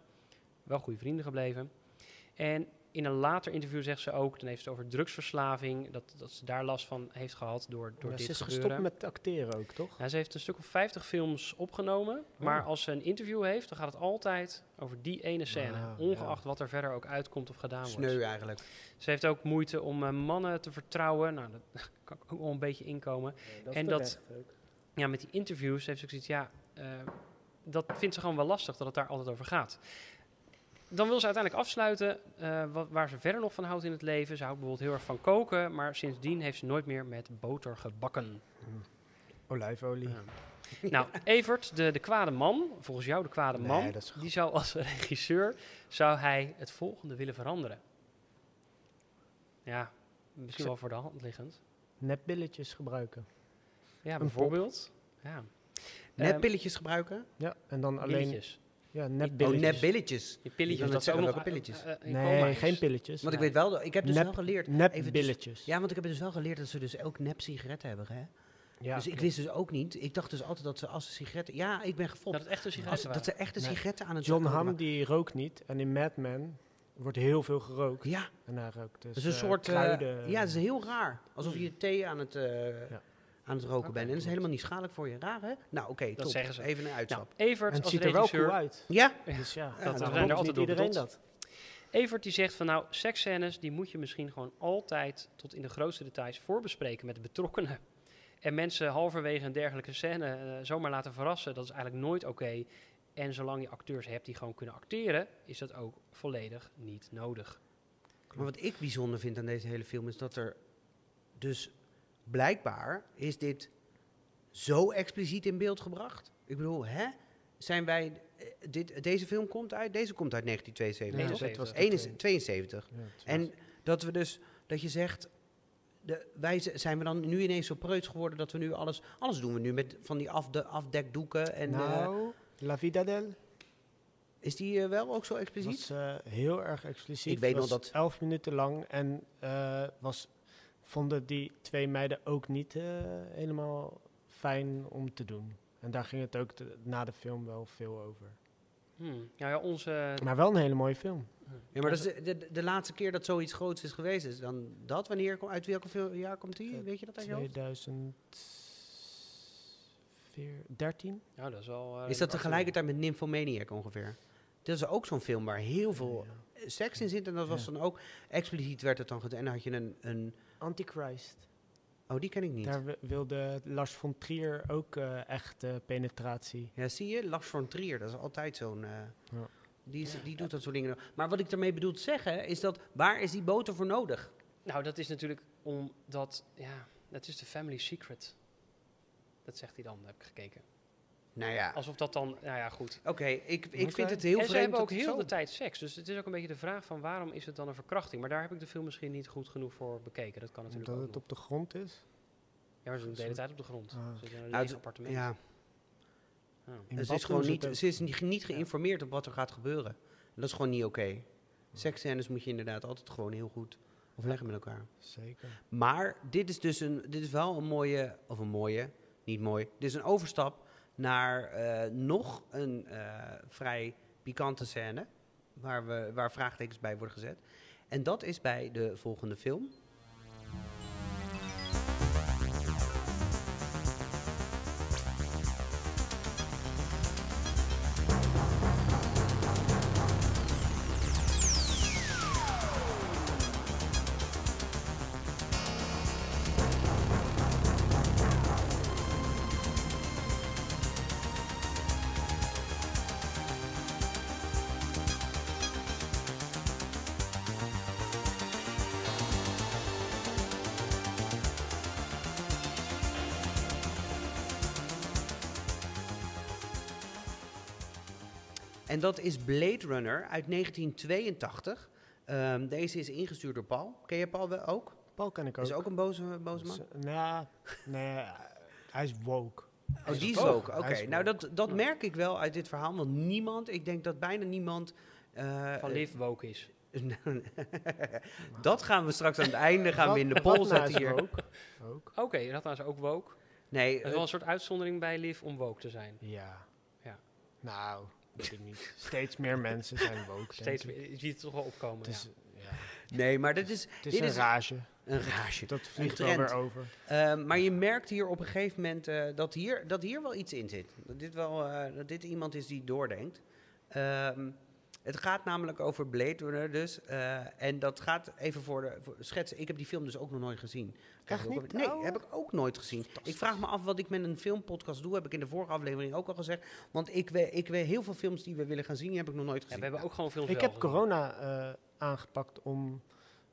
Wel goede vrienden gebleven. En in een later interview zegt ze ook, dan heeft ze over drugsverslaving. Dat, dat ze daar last van heeft gehad door, door Ja, dit ze is gebeuren. gestopt met acteren ook, toch? Ja, ze heeft een stuk of 50 films opgenomen. Maar als ze een interview heeft, dan gaat het altijd over die ene scène. Ah, ongeacht wat er verder ook uitkomt of gedaan wordt. Sneu eigenlijk. Ze heeft ook moeite om eh, mannen te vertrouwen. Nou, dat kan ook wel een beetje inkomen. En dat- Ja, met die interviews heeft ze ook zoiets, ja, eh, dat vindt ze gewoon wel lastig dat het daar altijd over gaat. Dan wil ze uiteindelijk afsluiten eh, wat, waar ze verder nog van houdt in het leven. Ze houdt bijvoorbeeld heel erg van koken, maar sindsdien heeft ze nooit meer met boter gebakken. Olijfolie. Ja. Nou, Evert, de, de kwade man, volgens jou de kwade Nee, man, dat is die zou als regisseur, zou hij het volgende willen veranderen. Ja, misschien wel voor de hand liggend. Nepbilletjes gebruiken. Ja, bijvoorbeeld. Ja. Nepbilletjes gebruiken? Ja, en dan alleen... Ja, Oh, nepbilletjes. nepbilletjes. Die pilletjes, dat is ook zeggen, nog pilletjes? eh, eh, Nee, geen pilletjes. Want ik weet wel, dat- ik heb dus Nep- wel geleerd. Even Nepbilletjes. Ja, want ik heb dus wel geleerd dat ze dus ook nep sigaretten hebben. Hè? Ja, dus ik wist dus ook niet. Ik dacht dus altijd dat ze als ze sigaretten. Ja, ik ben Dat gefopt. het echt een Als, sigaretten dat ze echte Nee. sigaretten aan het John Hamm die rookt niet. En in Mad Men wordt heel veel gerookt. Ja, En hij rookt dus dat is een eh, soort. kruiden. ja, dat is heel raar. Alsof je thee aan het, eh, Ja. Aan het roken Oké, bent. En dat is helemaal niet schadelijk voor je. Raar, hè? Nou, oké, top. zeggen ze. Even een Nou, uitstap. Evert en het als ziet er wel cool uit. ja, Dus ja, dat- we zijn er altijd iedereen dat. Evert die zegt van nou, seksscènes die moet je misschien gewoon altijd tot in de grootste details voorbespreken met de betrokkenen. En mensen halverwege een dergelijke scène eh, zomaar laten verrassen, dat is eigenlijk nooit oké. En zolang je acteurs hebt die gewoon kunnen acteren, is dat ook volledig niet nodig. Maar wat ik bijzonder vind aan deze hele film is dat er dus blijkbaar is dit zo expliciet in beeld gebracht. Ik bedoel, hè? Zijn wij eh, dit, deze film komt uit, deze komt uit 1972. Ja, toch? dat was de 71, 72. Ja, het was- En dat we dus dat je zegt de, wij zijn we dan nu ineens zo preuts geworden dat we nu alles alles doen we nu met van die afde, afdekdoeken en eh, nou, La Vida del is die eh, wel ook zo expliciet? was eh, heel erg expliciet. Ik weet nog dat- elf minuten lang en eh, was, vonden die twee meiden ook niet eh, helemaal fijn om te doen. En daar ging het ook na de film wel veel over. Hmm. Nou ja, onze... Maar wel een hele mooie film. Ja, maar dat is de, de, de laatste keer dat zoiets groots is geweest. Is dan dat? Wanneer, komt- uit welke veel- jaar komt die? Eh, Weet je dat hoofd? 2013? Ja, dat is wel... eh, Is dat tegelijkertijd met Nymphomaniac ongeveer? Dat is ook zo'n film waar heel veel seks in zit. En dat was Ja. dan ook expliciet werd het dan gedaan. En dan had je een, een... Antichrist. Oh, die ken ik niet. Daar wi- wilde Lars von Trier ook eh, echt eh, penetratie. Ja, zie je? Lars von Trier, dat is altijd zo'n... eh, Ja. die, is- die doet dat soort dingen. Maar wat ik daarmee bedoel te zeggen, is dat... Waar is die boter voor nodig? Nou, dat is natuurlijk omdat, ja, dat is de family secret. Dat zegt hij dan, heb ik gekeken. Nou ja, Alsof dat dan, nou ja, goed. oké. Ik, ik vind het heel en ze vreemd hebben ook heel zo- de tijd seks. Dus het is ook een beetje de vraag van waarom is het dan een verkrachting? Maar daar heb ik de film misschien niet goed genoeg voor bekeken. Dat kan natuurlijk Omdat ook het nog. op de grond is. Ja, maar ze doen de hele tijd op de grond. Ah. Ze zitten in een Nou, appartement. Ja, ze bad is, gewoon ze niet, ze is niet, niet geïnformeerd op wat er gaat gebeuren. En dat is gewoon niet oké. Seksscènes moet je inderdaad altijd gewoon heel goed overleggen met elkaar. Zeker. Maar dit is dus een, dit is wel een mooie, of een mooie, niet mooi. Dit is een overstap naar eh, nog een eh, vrij pikante scène. Waar, we, waar vraagtekens bij worden gezet. En dat is bij de volgende film. En dat is Blade Runner uit 1982. Ehm, deze is ingestuurd door Paul. Ken je Paul wel ook? Paul ken ik ook. Is ook een boze, boze man? Dus, nou, nee, eh, hij is woke. Oh, die is woke. ook. Oké, is nou dat, dat merk ik wel uit dit verhaal. Want niemand, ik denk dat bijna niemand... eh, Van Liv woke is. dat gaan we straks aan het einde gaan we in de poll zetten is hier. Oké, dat is ook woke. Nee, Dat is eh, wel een soort uitzondering bij Liv om woke te zijn. Ja. Ja. Nou, weet ik niet. Steeds meer mensen zijn woke. Steeds meer, je ziet het toch wel opkomen. Het is, ja. ja. nee, maar dit is, Het is dit een is rage. een rage. Dat vliegt wel weer over. Ehm, maar je merkt hier op een gegeven moment eh, dat, hier, dat hier wel iets in zit. Dat dit, wel, eh, dat dit iemand is die doordenkt. Ehm, het gaat namelijk over Blade Runner dus. eh, en dat gaat even voor de voor schetsen. Ik heb die film dus ook nog nooit gezien. Krijg Echt ik ook niet? Nee, Oh. heb ik ook nooit gezien. Ik vraag me af wat ik met een filmpodcast doe. Heb ik in de vorige aflevering ook al gezegd. Want ik weet, ik weet heel veel films die we willen gaan zien, die heb ik nog nooit Ja, gezien. we hebben ook gewoon films Ik heb gezien. corona eh, aangepakt om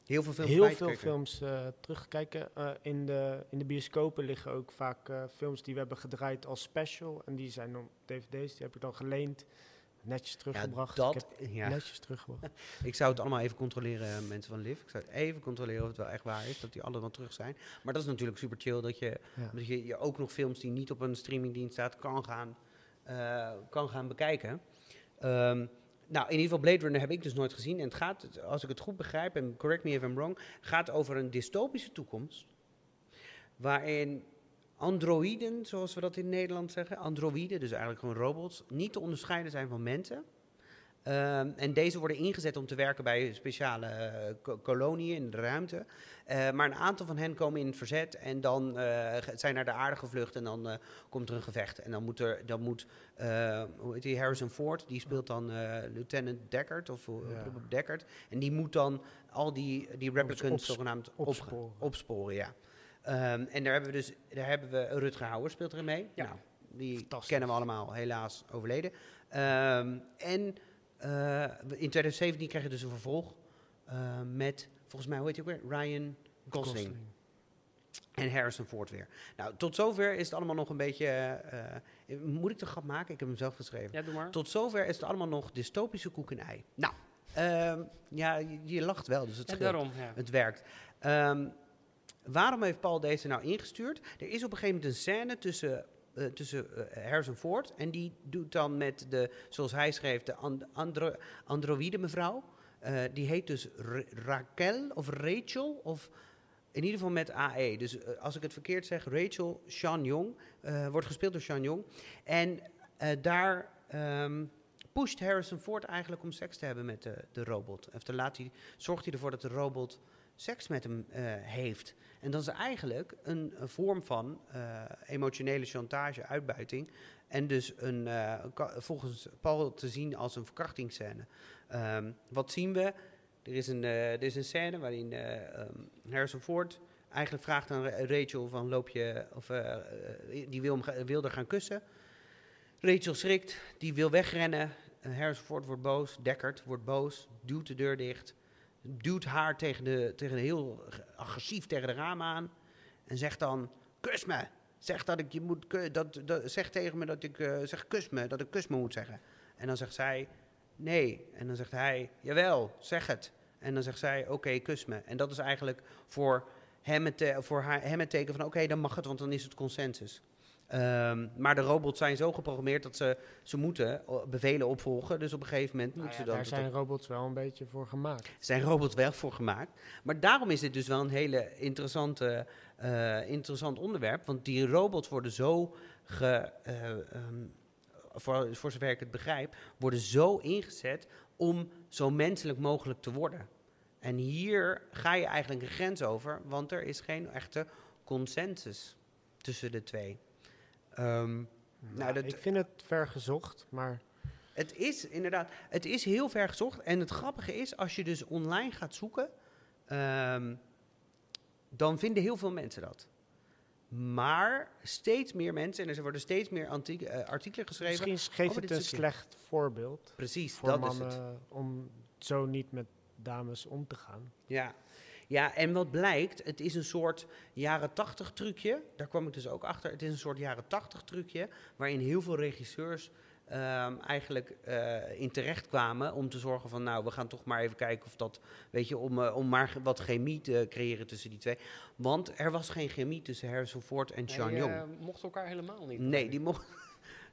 heel veel films heel veel films eh, terug te kijken. Eh, in, de, in de bioscopen liggen ook vaak eh, films die we hebben gedraaid als special. En die zijn dan dvd's, die heb ik dan geleend. Netjes Ja, teruggebracht. dat, Ik heb ja. netjes teruggebracht. Ik zou het allemaal even controleren, eh, mensen van Liv. Ik zou het even controleren of het wel echt waar is, dat die allemaal terug zijn. Maar dat is natuurlijk super chill, dat je, Ja. dat je, je ook nog films die niet op een streamingdienst staat kan gaan, eh, kan gaan bekijken. Ehm, nou, in ieder geval Blade Runner heb ik dus nooit gezien. En het gaat, als ik het goed begrijp, en correct me if I'm wrong, gaat over een dystopische toekomst. Waarin androïden, zoals we dat in Nederland zeggen, androïden, dus eigenlijk gewoon robots, niet te onderscheiden zijn van mensen. Ehm, en deze worden ingezet om te werken bij speciale eh, ko- koloniën in de ruimte. Eh, maar een aantal van hen komen in het verzet en dan eh, zijn naar de aarde gevlucht en dan eh, komt er een gevecht. En dan moet er, dan moet, eh, hoe heet die, Harrison Ford, die speelt dan eh, Lieutenant Deckard of Ja. Deckard. En die moet dan al die, die replicants zogenaamd op, Opsporen. opsporen, ja. Ehm, en daar hebben we dus, daar hebben we Rutger Hauer speelt erin mee. Ja. Nou, die kennen we allemaal, helaas overleden. Ehm, en eh, in 2017 kreeg je dus een vervolg eh, met, volgens mij, hoe heet hij ook weer? Ryan Gosling. En Harrison Ford weer. Nou, tot zover is het allemaal nog een beetje... eh, moet ik de grap maken? Ik heb hem zelf geschreven. Ja, doe maar. Tot zover is het allemaal nog dystopische koek en ei. Nou, ehm, ja, je, je lacht wel, dus het Ja, daarom. Ja. Het werkt. Waarom heeft Paul deze nou ingestuurd? Er is op een gegeven moment een scène tussen, eh, tussen eh, Harrison Ford... en die doet dan met de, zoals hij schreef, de and, andro, androïde mevrouw. Eh, die heet dus Ra- Raquel of Rachel of... In ieder geval met AE. Dus als ik het verkeerd zeg, Rachel Sean Jong. wordt gespeeld door Sean Jong. En daar ehm, pusht Harrison Ford eigenlijk om seks te hebben met de, de robot. Of laat hij, zorgt hij ervoor dat de robot seks met hem heeft. En dat is eigenlijk een, vorm van eh, emotionele chantage, uitbuiting. En dus een, eh, volgens Paul te zien als een verkrachtingsscène. Ehm, wat zien we? Er is een, eh, er is een scène waarin um, eigenlijk vraagt aan Ra- Rachel van loop je, of die wil, wil er gaan kussen. Rachel schrikt, die wil wegrennen. Harrison wordt boos, Deckard wordt boos, duwt de deur dicht, duwt haar tegen de, tegen heel agressief tegen de raam aan en zegt dan, kus me. Zeg, dat ik je moet, dat, dat, tegen me dat ik, eh, zeg kus me, dat ik kus me moet zeggen. En dan zegt zij, nee. En dan zegt hij, jawel, zeg het. En dan zegt zij, oké, kus me. En dat is eigenlijk voor hem het, voor haar, hem het teken van, oké, dan mag het, want dan is het consensus. Ehm, maar de robots zijn zo geprogrammeerd dat ze, ze moeten eh, bevelen opvolgen. Dus op een gegeven moment Nou moeten ja, ze dan... daar zijn robots wel een beetje voor gemaakt. zijn robots wel voor gemaakt. Maar daarom is dit dus wel een hele interessante, eh, interessant onderwerp. Want die robots worden zo, ge, eh, ehm, voor, voor zover ik het begrijp, worden zo ingezet om zo menselijk mogelijk te worden. En hier ga je eigenlijk een grens over, want er is geen echte consensus tussen de twee. Ehm, Nou, dat- ik vind het ver gezocht, maar het is inderdaad, het is heel ver gezocht. En het grappige is, als je dus online gaat zoeken, ehm, dan vinden heel veel mensen dat. Maar steeds meer mensen, en er worden steeds meer eh, artikelen geschreven. misschien geeft over het een slecht voorbeeld Precies, voor dat mannen is het. om zo niet met dames om te gaan. Ja. Ja, en wat blijkt, het is een soort jaren tachtig trucje. Daar kwam ik dus ook achter. Het is een soort jaren tachtig trucje, waarin heel veel regisseurs ehm, eigenlijk eh, in terecht kwamen om te zorgen van, nou, we gaan toch maar even kijken of dat, weet je, om, eh, om maar wat chemie te creëren tussen die twee. Want er was geen chemie tussen Harrison Ford en Sean Die, Young. eh, mochten elkaar helemaal niet. Nee, die mocht.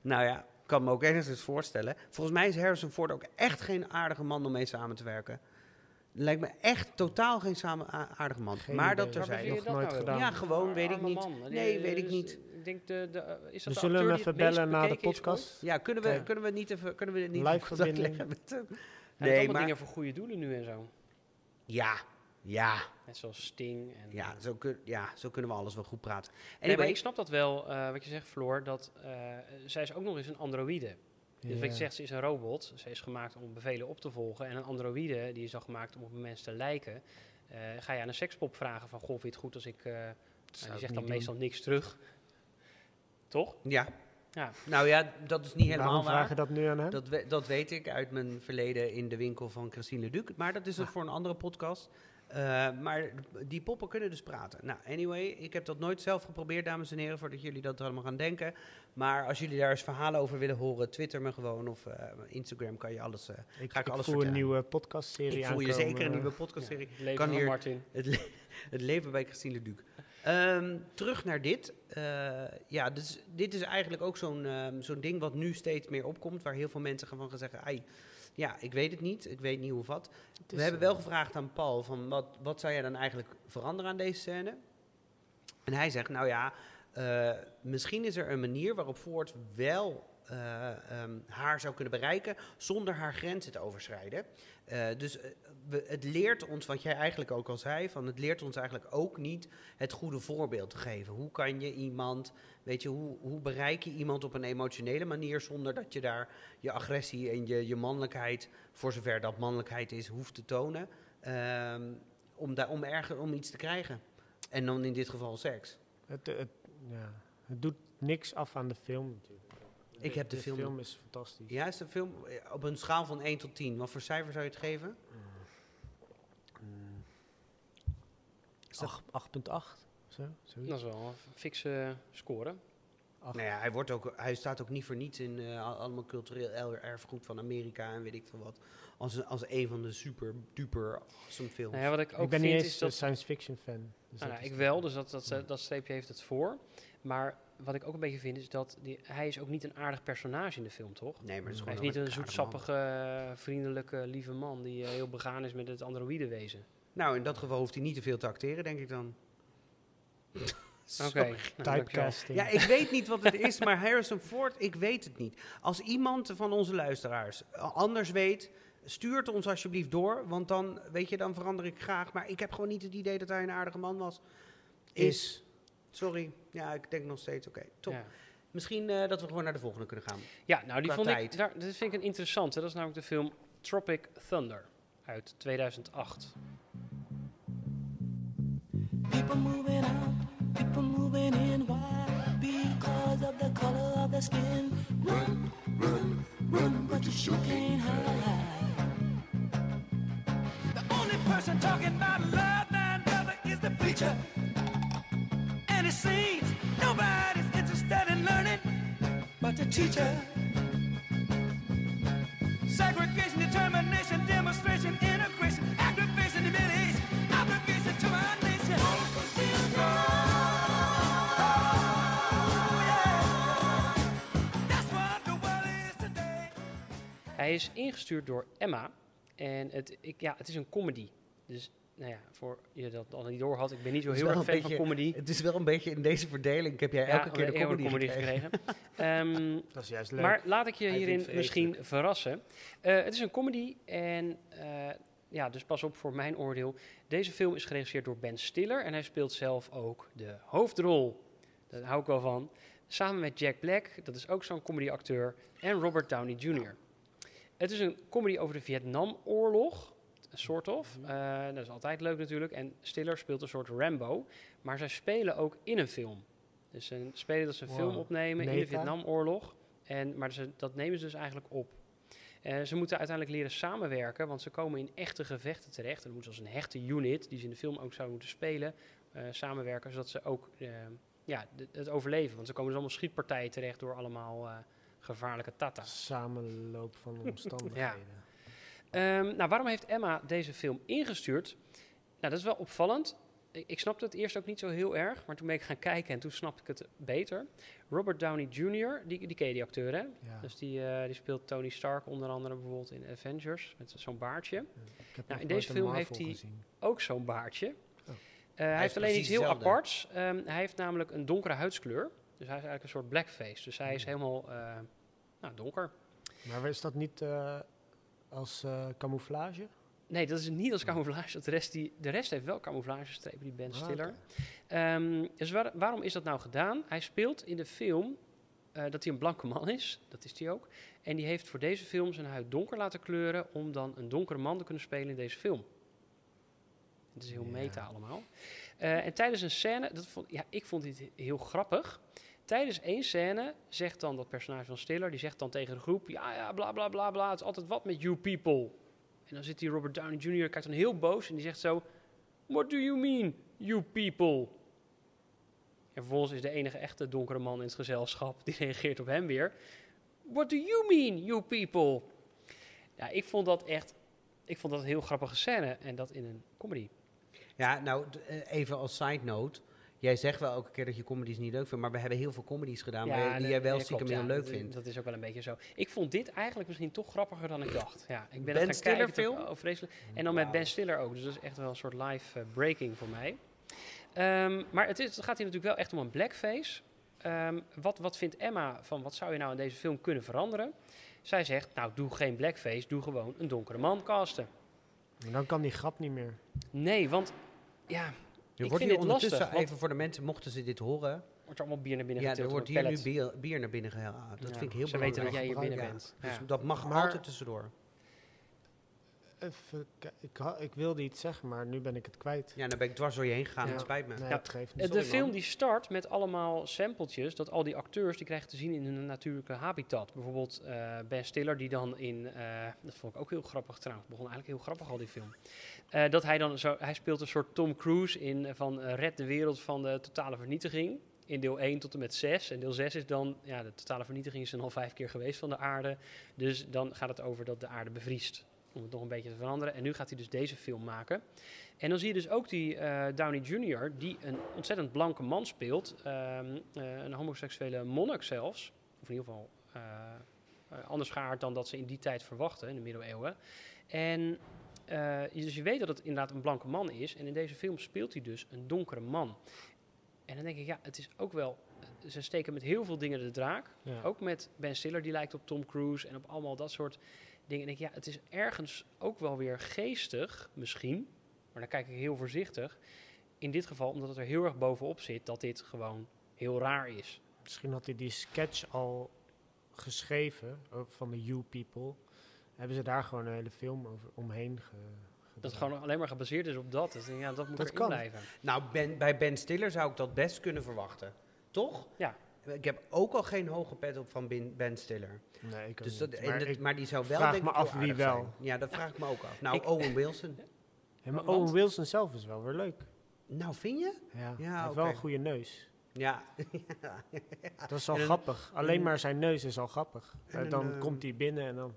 Nou ja, ik kan me ook ergens voorstellen. Volgens mij is Harrison Ford ook echt geen aardige man om mee samen te werken. Lijkt me echt totaal geen samen aardige man. Geen maar idee. dat baseer je Nog dat nooit nou gedaan. Ja, gewoon, weet ik niet. man. Nee, eh, weet ik niet. Ik denk de, de, eh, is We dat de zullen hem even bellen na de podcast. Ja, kunnen we, kunnen we niet even kunnen we niet Live contact verbinding. leggen met hem? Nee, allemaal maar dingen voor goede doelen nu en zo. ja, ja, Net zoals Sting. En, ja, zo kun, ja, zo kunnen we alles wel goed praten. Nee, Anyway, maar ik snap dat wel, eh, wat je zegt, Floor, dat eh, zij is ook nog eens een androïde. Dus wat je zegt, ze is een robot. Ze is gemaakt om bevelen op te volgen. En een androïde, die is dan gemaakt om op een mens te lijken. Eh, ga je aan een sekspop vragen van, goh, vind je het goed als ik... nou, zou die ik zegt dan doen. meestal niks terug. Toch? ja. Ja. Nou ja, dat is niet helemaal Waarom waar. je dat nu aan hem? Dat, we- dat weet ik uit mijn verleden in de winkel van Christine Leduc. Maar dat is het voor een andere podcast. Eh, maar die poppen kunnen dus praten. Nou, anyway, ik heb dat nooit zelf geprobeerd, dames en heren, voordat jullie dat allemaal gaan denken. Maar als jullie daar eens verhalen over willen horen, twitter me gewoon of eh, Instagram kan je alles. eh, ik ga ik ik alles voel een nieuwe podcastserie ik voel je zeker een nieuwe podcastserie. Ja, leven Kan van hier- Martin. Het, le- het leven bij Christine Leduc. Ehm, terug naar dit. Ja, dus dit is eigenlijk ook zo'n ehm, zo'n ding wat nu steeds meer opkomt, waar heel veel mensen gaan van gaan zeggen, "Ai, ja, ik weet het niet, ik weet niet hoe wat. We hebben eh, wel gevraagd aan Paul van wat, wat zou jij dan eigenlijk veranderen aan deze scène? En hij zegt, nou ja, eh, misschien is er een manier waarop Ford wel eh, ehm, haar zou kunnen bereiken zonder haar grenzen te overschrijden. Eh, dus eh, het leert ons, wat jij eigenlijk ook al zei, van het leert ons eigenlijk ook niet het goede voorbeeld te geven. Hoe kan je iemand, weet je, hoe, hoe bereik je iemand op een emotionele manier zonder dat je daar je agressie en je, je mannelijkheid, voor zover dat mannelijkheid is, hoeft te tonen, ehm, om, daar, om, erger, om iets te krijgen. En dan in dit geval seks. Het, het, ja, het doet niks af aan de film natuurlijk. Ik heb de film- film is fantastisch. Ja, is de film eh, op een schaal van 1 tot 10. Wat voor cijfer zou je het geven? Is dat- Ach- 8.8 zo, zoiets. Dat is wel een fikse score. Ach, Nou ja, hij, wordt ook, hij staat ook niet voor niets in eh, al- allemaal cultureel er- erfgoed van Amerika en weet ik veel wat. Als, een- als een van de super duper awesome films. Nou ja, wat ik ook ik ben vind niet is eens dat... een science fiction fan. Dus dat nou, ik wel, dus dat, dat, dat streepje heeft het voor. Maar wat ik ook een beetje vind is dat die, hij is ook niet een aardig personage in de film, toch? nee, maar het is Hij is niet een zoetsappige, vriendelijke, lieve man die eh, heel begaan is met het androïde wezen. Nou, in dat geval hoeft hij niet te veel te acteren, denk ik dan. Oké. nou, dankjewel. Typecasting. Ja, ik weet niet wat het is, maar Harrison Ford, ik weet het niet. Als iemand van onze luisteraars anders weet, Stuur het ons alsjeblieft door, want dan, weet je, dan verander ik graag. Maar ik heb gewoon niet het idee dat hij een aardige man was. Is. Sorry. Ja, ik denk nog steeds, oké, top. Ja. Misschien eh, dat we gewoon naar de volgende kunnen gaan. Ja, nou die vond tijd. ik, daar, dat vind ik een interessante. Dat is namelijk de film Tropic Thunder uit 2008. People moving out, people moving in. Why? Because of the color of their skin. Run, run, run, but you sure can't hide. The only person talking about love and brother is the preacher. It seems nobody's interested in learning but the teacher. Segregation, determination, demonstration, integration, aggravation, humiliation, obligation to my nation. Hij is ingestuurd door Emma. En het, ik, ja, het is een comedy. Dus nou ja, voor je dat al niet door had, ik ben niet zo heel erg fan van comedy. Het is wel een beetje in deze verdeling. Heb jij elke keer de heel comedy, gekregen. Ehm, Dat is juist leuk. maar laat ik je Hij hierin misschien verrassen. Eh, het is een comedy en eh, ja, dus pas op voor mijn oordeel. Deze film is geregisseerd door Ben Stiller en hij speelt zelf ook de hoofdrol. Daar hou ik wel van. Samen met Jack Black, dat is ook zo'n comedyacteur, en Robert Downey Jr. Het is een comedy over de Vietnamoorlog, soort of. Eh, dat is altijd leuk natuurlijk. En Stiller speelt een soort Rambo, maar zij spelen ook in een film. Dus ze spelen dat ze een Wow. film opnemen in de. Vietnamoorlog. En, maar ze, dat nemen ze dus eigenlijk op. Eh, ze moeten uiteindelijk leren samenwerken, want ze komen in echte gevechten terecht. En dan moeten ze als een hechte unit, die ze in de film ook zouden moeten spelen, eh, samenwerken, zodat ze ook ja, het overleven. Want ze komen dus allemaal schietpartijen terecht door allemaal gevaarlijke tata's. Samenloop van omstandigheden. Ehm, nou, waarom heeft Emma deze film ingestuurd? Nou, dat is wel opvallend. Ik, ik snapte het eerst ook niet zo heel erg, maar toen ben ik gaan kijken en toen snapte ik het beter. Robert Downey Jr., die, die ken je die acteur, hè? Ja. Dus die, eh, die speelt Tony Stark onder andere bijvoorbeeld in Avengers, met zo'n baardje. Nou, in deze film heeft hij-. Ook zo'n baardje. Oh. Eh, hij, heeft alleen iets heel aparts. Ehm, hij heeft namelijk een donkere huidskleur. Dus hij is eigenlijk een soort blackface. Dus hij is helemaal eh, nou, donker. Maar is dat niet als eh, camouflage? Nee, dat is niet als camouflage. De rest, die, de rest heeft wel camouflagestrepen, die Ben Ah, Stiller. Ehm, dus waar- waarom is dat nou gedaan? Hij speelt in de film eh, dat hij een blanke man is. Dat is hij ook. En die heeft voor deze film zijn huid donker laten kleuren... om dan een donkere man te kunnen spelen in deze film. Het is heel Ja. meta allemaal. Eh, en tijdens een scène... Dat vond, ja, ik vond dit heel grappig. Tijdens één scène zegt dan dat personage van Stiller... die zegt dan tegen de groep... ja, ja, bla, bla, bla, bla... het is altijd wat met you people... En dan zit die Robert Downey Jr. kijkt dan heel boos en die zegt zo... What do you mean, you people? En vervolgens is de enige echte donkere man in het gezelschap... die reageert op hem weer... What do you mean, you people? Ja, ik vond dat echt... Ik vond dat een heel grappige scène. En dat in een comedy. Ja, nou, eh, even als side note. Jij zegt wel elke keer dat je comedies niet leuk vindt, maar we hebben heel veel comedies gedaan waar- die jij wel ja, stiekem klopt, heel ja, leuk vindt. Dat is ook wel een beetje zo. Ik vond dit eigenlijk misschien toch grappiger dan ik dacht. Ja, ik ben, Ben gaan Stiller kijken, film? toch- Oh, vreselijk. En dan met Ben Stiller ook. Dus dat is echt wel een soort live eh, breaking voor mij. Ehm, maar het, is, het gaat hier natuurlijk wel echt om een blackface. Ehm, wat, wat vindt Emma van wat zou je nou in deze film kunnen veranderen? Zij zegt, nou doe geen blackface, doe gewoon een donkere man casten. Maar dan kan die grap niet meer. Nee, want ja, Er ik wordt vind hier lastig. ondertussen, even voor de mensen, mochten ze dit horen. wordt er allemaal bier naar binnen Ja, er getild wordt hier nu bier, bier naar binnen gehaald. Dat Ja, vind ik heel ze weten belangrijk. dat jij hier binnen Ja, bent. Dus dat mag Maar- altijd tussendoor. Even, ik, ik wilde iets zeggen, maar nu ben ik het kwijt. Ja, dan ben ik dwars door je heen gegaan. Ja. Het spijt me. Nee, Ja, het geeft niet. de Sorry, film man. die start met allemaal sampletjes, dat al die acteurs die krijgen te zien in hun natuurlijke habitat. Bijvoorbeeld eh, Ben Stiller die dan in, eh, dat vond ik ook heel grappig trouwens, het begon eigenlijk heel grappig al die film. Eh, dat hij dan zo, hij speelt een soort Tom Cruise in van red de wereld van de totale vernietiging. In deel 1 tot en met 6. En deel 6 is dan, ja, de totale vernietiging is dan al vijf keer geweest van de aarde. Dus dan gaat het over dat de aarde bevriest. Om het nog een beetje te veranderen. En nu gaat hij dus deze film maken. En dan zie je dus ook die eh, Downey Jr., die een ontzettend blanke man speelt. ehm, eh, een homoseksuele monnik zelfs. Of in ieder geval eh, anders geaard dan dat ze in die tijd verwachten, in de middeleeuwen. En je- dus je weet dat het inderdaad een blanke man is. En in deze film speelt hij dus een donkere man. En dan denk ik, ja, het is ook wel ze steken met heel veel dingen de draak. Ja. Ook met Ben Stiller, die lijkt op Tom Cruise en op allemaal dat soort dingen. En ik denk, ja, het is ergens ook wel weer geestig, misschien. Maar dan kijk ik heel voorzichtig. In dit geval, omdat het er heel erg bovenop zit, dat dit gewoon heel raar is. Misschien had hij die sketch al geschreven ook van de You People. Hebben ze daar gewoon een hele film over, omheen ge, Dat het gewoon alleen maar gebaseerd is op dat. Dus ja, dat moet Dat erin kan. blijven. Nou, ben, bij Ben Stiller zou ik dat best kunnen verwachten. Toch? Ja. Ik heb ook al geen hoge pet op van Ben, ben Stiller. Nee, ik ook Dus dat, Maar dat- ik- maar die zou wel vraag denk me ik af wie wel. zijn. Ja, dat vraag ik me ook af. Nou, Ik- Owen Wilson. Ja, maar Want- Owen Wilson zelf is wel weer leuk. Nou, vind je? Ja, Ja, hij heeft oké. wel een goede neus. Ja. Dat is al En grappig. Alleen en- maar zijn neus is al grappig. en Eh, dan eh, komt hij binnen en dan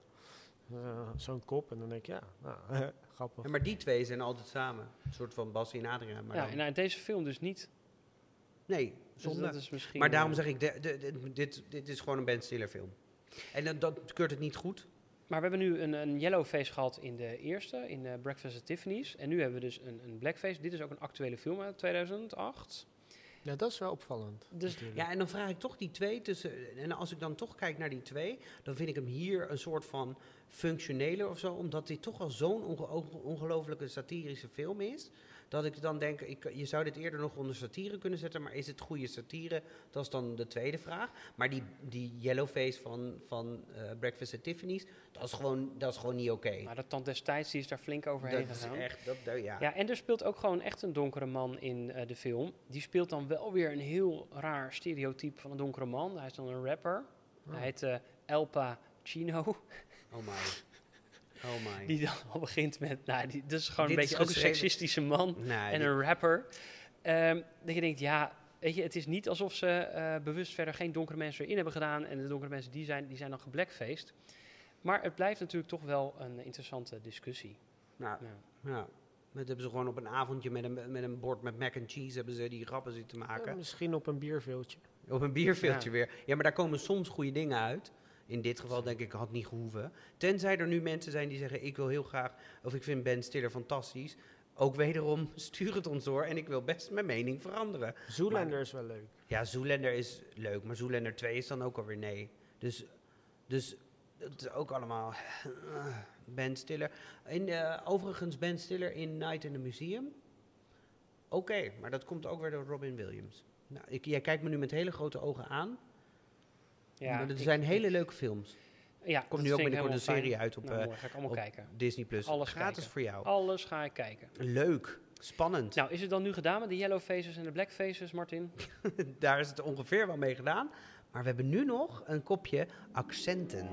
eh, zo'n kop. En dan denk ik, ja, nou, grappig. Ja, maar die twee zijn altijd samen. Een soort van Bassie en Adriaan. Maar ja, dan- en nou, deze film dus niet. nee, zonde. dat is misschien, maar daarom eh, zeg ik, de- de- de- dit, dit is gewoon een Ben Stiller film. En dat, dat keurt het niet goed. Maar we hebben nu een, een yellowface gehad in de eerste, in eh, Breakfast at Tiffany's. En nu hebben we dus een, een blackface. Dit is ook een actuele film uit 2008. Ja, dat is wel opvallend. Dus-. Ja, en dan vraag ik toch die twee tussen. En als ik dan toch kijk naar die twee, dan vind ik hem hier een soort van functioneler of zo. Omdat dit toch al zo'n onge- ongelofelijke satirische film is. Dat ik dan denk, ik, je zou dit eerder nog onder satire kunnen zetten. Maar is het goede satire? Dat is dan de tweede vraag. Maar die, die yellowface van, van eh, Breakfast at Tiffany's, dat is gewoon, dat is gewoon niet oké. Maar dat tand destijds die is daar flink overheen Dat is gegaan. echt, dat, dat- ja. Ja, en er speelt ook gewoon echt een donkere man in eh, de film. Die speelt dan wel weer een heel raar stereotype van een donkere man. Hij is dan een rapper. Hij heet eh, El Pacino. Oh my. Oh my. Die dan al begint met, nou, die, dat is gewoon Dit een beetje ook een seksistische man. Nee, en die- een rapper. Ehm, dat je denkt, ja, weet je, het is niet alsof ze eh, bewust verder geen donkere mensen erin hebben gedaan. En de donkere mensen die zijn, die zijn dan geblackfaced. Maar het blijft natuurlijk toch wel een interessante discussie. nou, Ja. Ja, dat hebben ze gewoon op een avondje met een, met een bord met mac and cheese hebben ze die grappen zitten Ja, maken. misschien op een bierveeltje. Op een bierveeltje Ja. weer. Ja, maar daar komen soms goede dingen uit. In dit geval denk ik, had niet gehoeven. Tenzij er nu mensen zijn die zeggen, ik wil heel graag, of ik vind Ben Stiller fantastisch. Ook wederom, stuur het ons door en ik wil best mijn mening veranderen. Zoolander is wel leuk. Ja, Zoolander is leuk, maar Zoolander 2 is dan ook alweer nee. Dus, dus het is ook allemaal eh, Ben Stiller. In, eh, overigens Ben Stiller in Night in the Museum. Oké, maar dat komt ook weer door Robin Williams. Nou, ik, jij kijkt me nu met hele grote ogen aan. Ja, maar er ik- zijn hele leuke films. Ja, Komt nu ook binnenkort een serie fijn. uit op, Nou, eh, mooi, ga ik allemaal op kijken. Disney Plus. Alles Gratis kijken. voor jou. Alles ga ik kijken. Leuk, spannend. Nou, is het dan nu gedaan met de yellow faces en de black faces, Martin? Daar is het ongeveer wel mee gedaan. Maar we hebben nu nog een kopje accenten.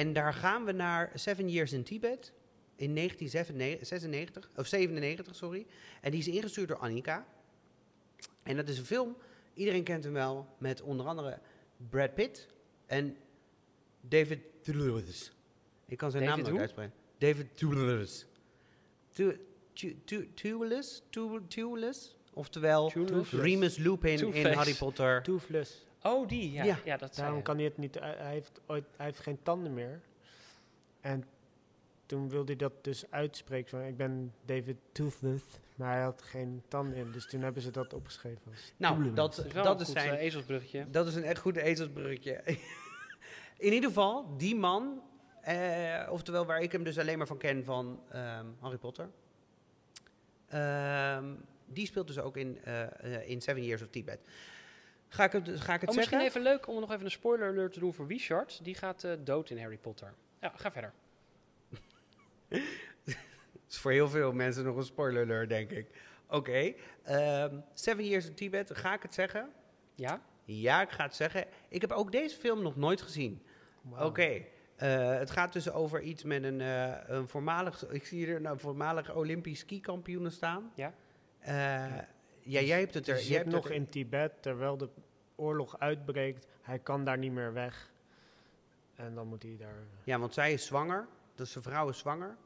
En daar gaan we naar Seven Years in Tibet in 1996, of 97, sorry. En die is ingestuurd door Annika. En dat is een film, iedereen kent hem wel, met onder andere Brad Pitt en David Thewlis. Ik kan zijn David naam nooit uitspreken. David? Thu- Thewlis? Oftewel? Remus Lupin in. Harry Potter. Oh, die, ja. Ja, Ja, dat Daarom kan hij het niet. Hij, hij heeft ooit, hij heeft geen tanden meer. En toen wilde hij dat dus uitspreken. Van, ik ben David Toothless. Maar hij had geen tanden in. Dus toen hebben ze dat opgeschreven. Als Nou, dat, Dat is wel dat een is goed zijn... eh, ezelsbruggetje. Dat is een echt goed ezelsbruggetje. In ieder geval, die man, eh, oftewel waar ik hem dus alleen maar van ken van ehm, Harry Potter. Ehm, die speelt dus ook in, eh, eh, in Seven Years of Tibet. Ga ik het, ga ik het Oh, misschien zeggen? even leuk om nog even een spoiler alert te doen voor Richard. Die gaat eh, dood in Harry Potter. Ja, ga verder. Dat is voor heel veel mensen nog een spoiler alert, denk ik. Oké, ehm, Seven Years of Tibet, ga ik het zeggen? Ja? Ja, ik ga het zeggen. Ik heb ook deze film nog nooit gezien. Oké. eh, het gaat dus over iets met een, eh, een voormalig, ik zie hier een voormalig Olympisch skikampioen staan. Ja. Eh, ja, jij hebt het er. Hij jij zit hebt nog er- in Tibet terwijl de oorlog uitbreekt. Hij kan daar niet meer weg. En dan moet hij daar... Ja, want zij is zwanger. Dus zijn vrouw is zwanger.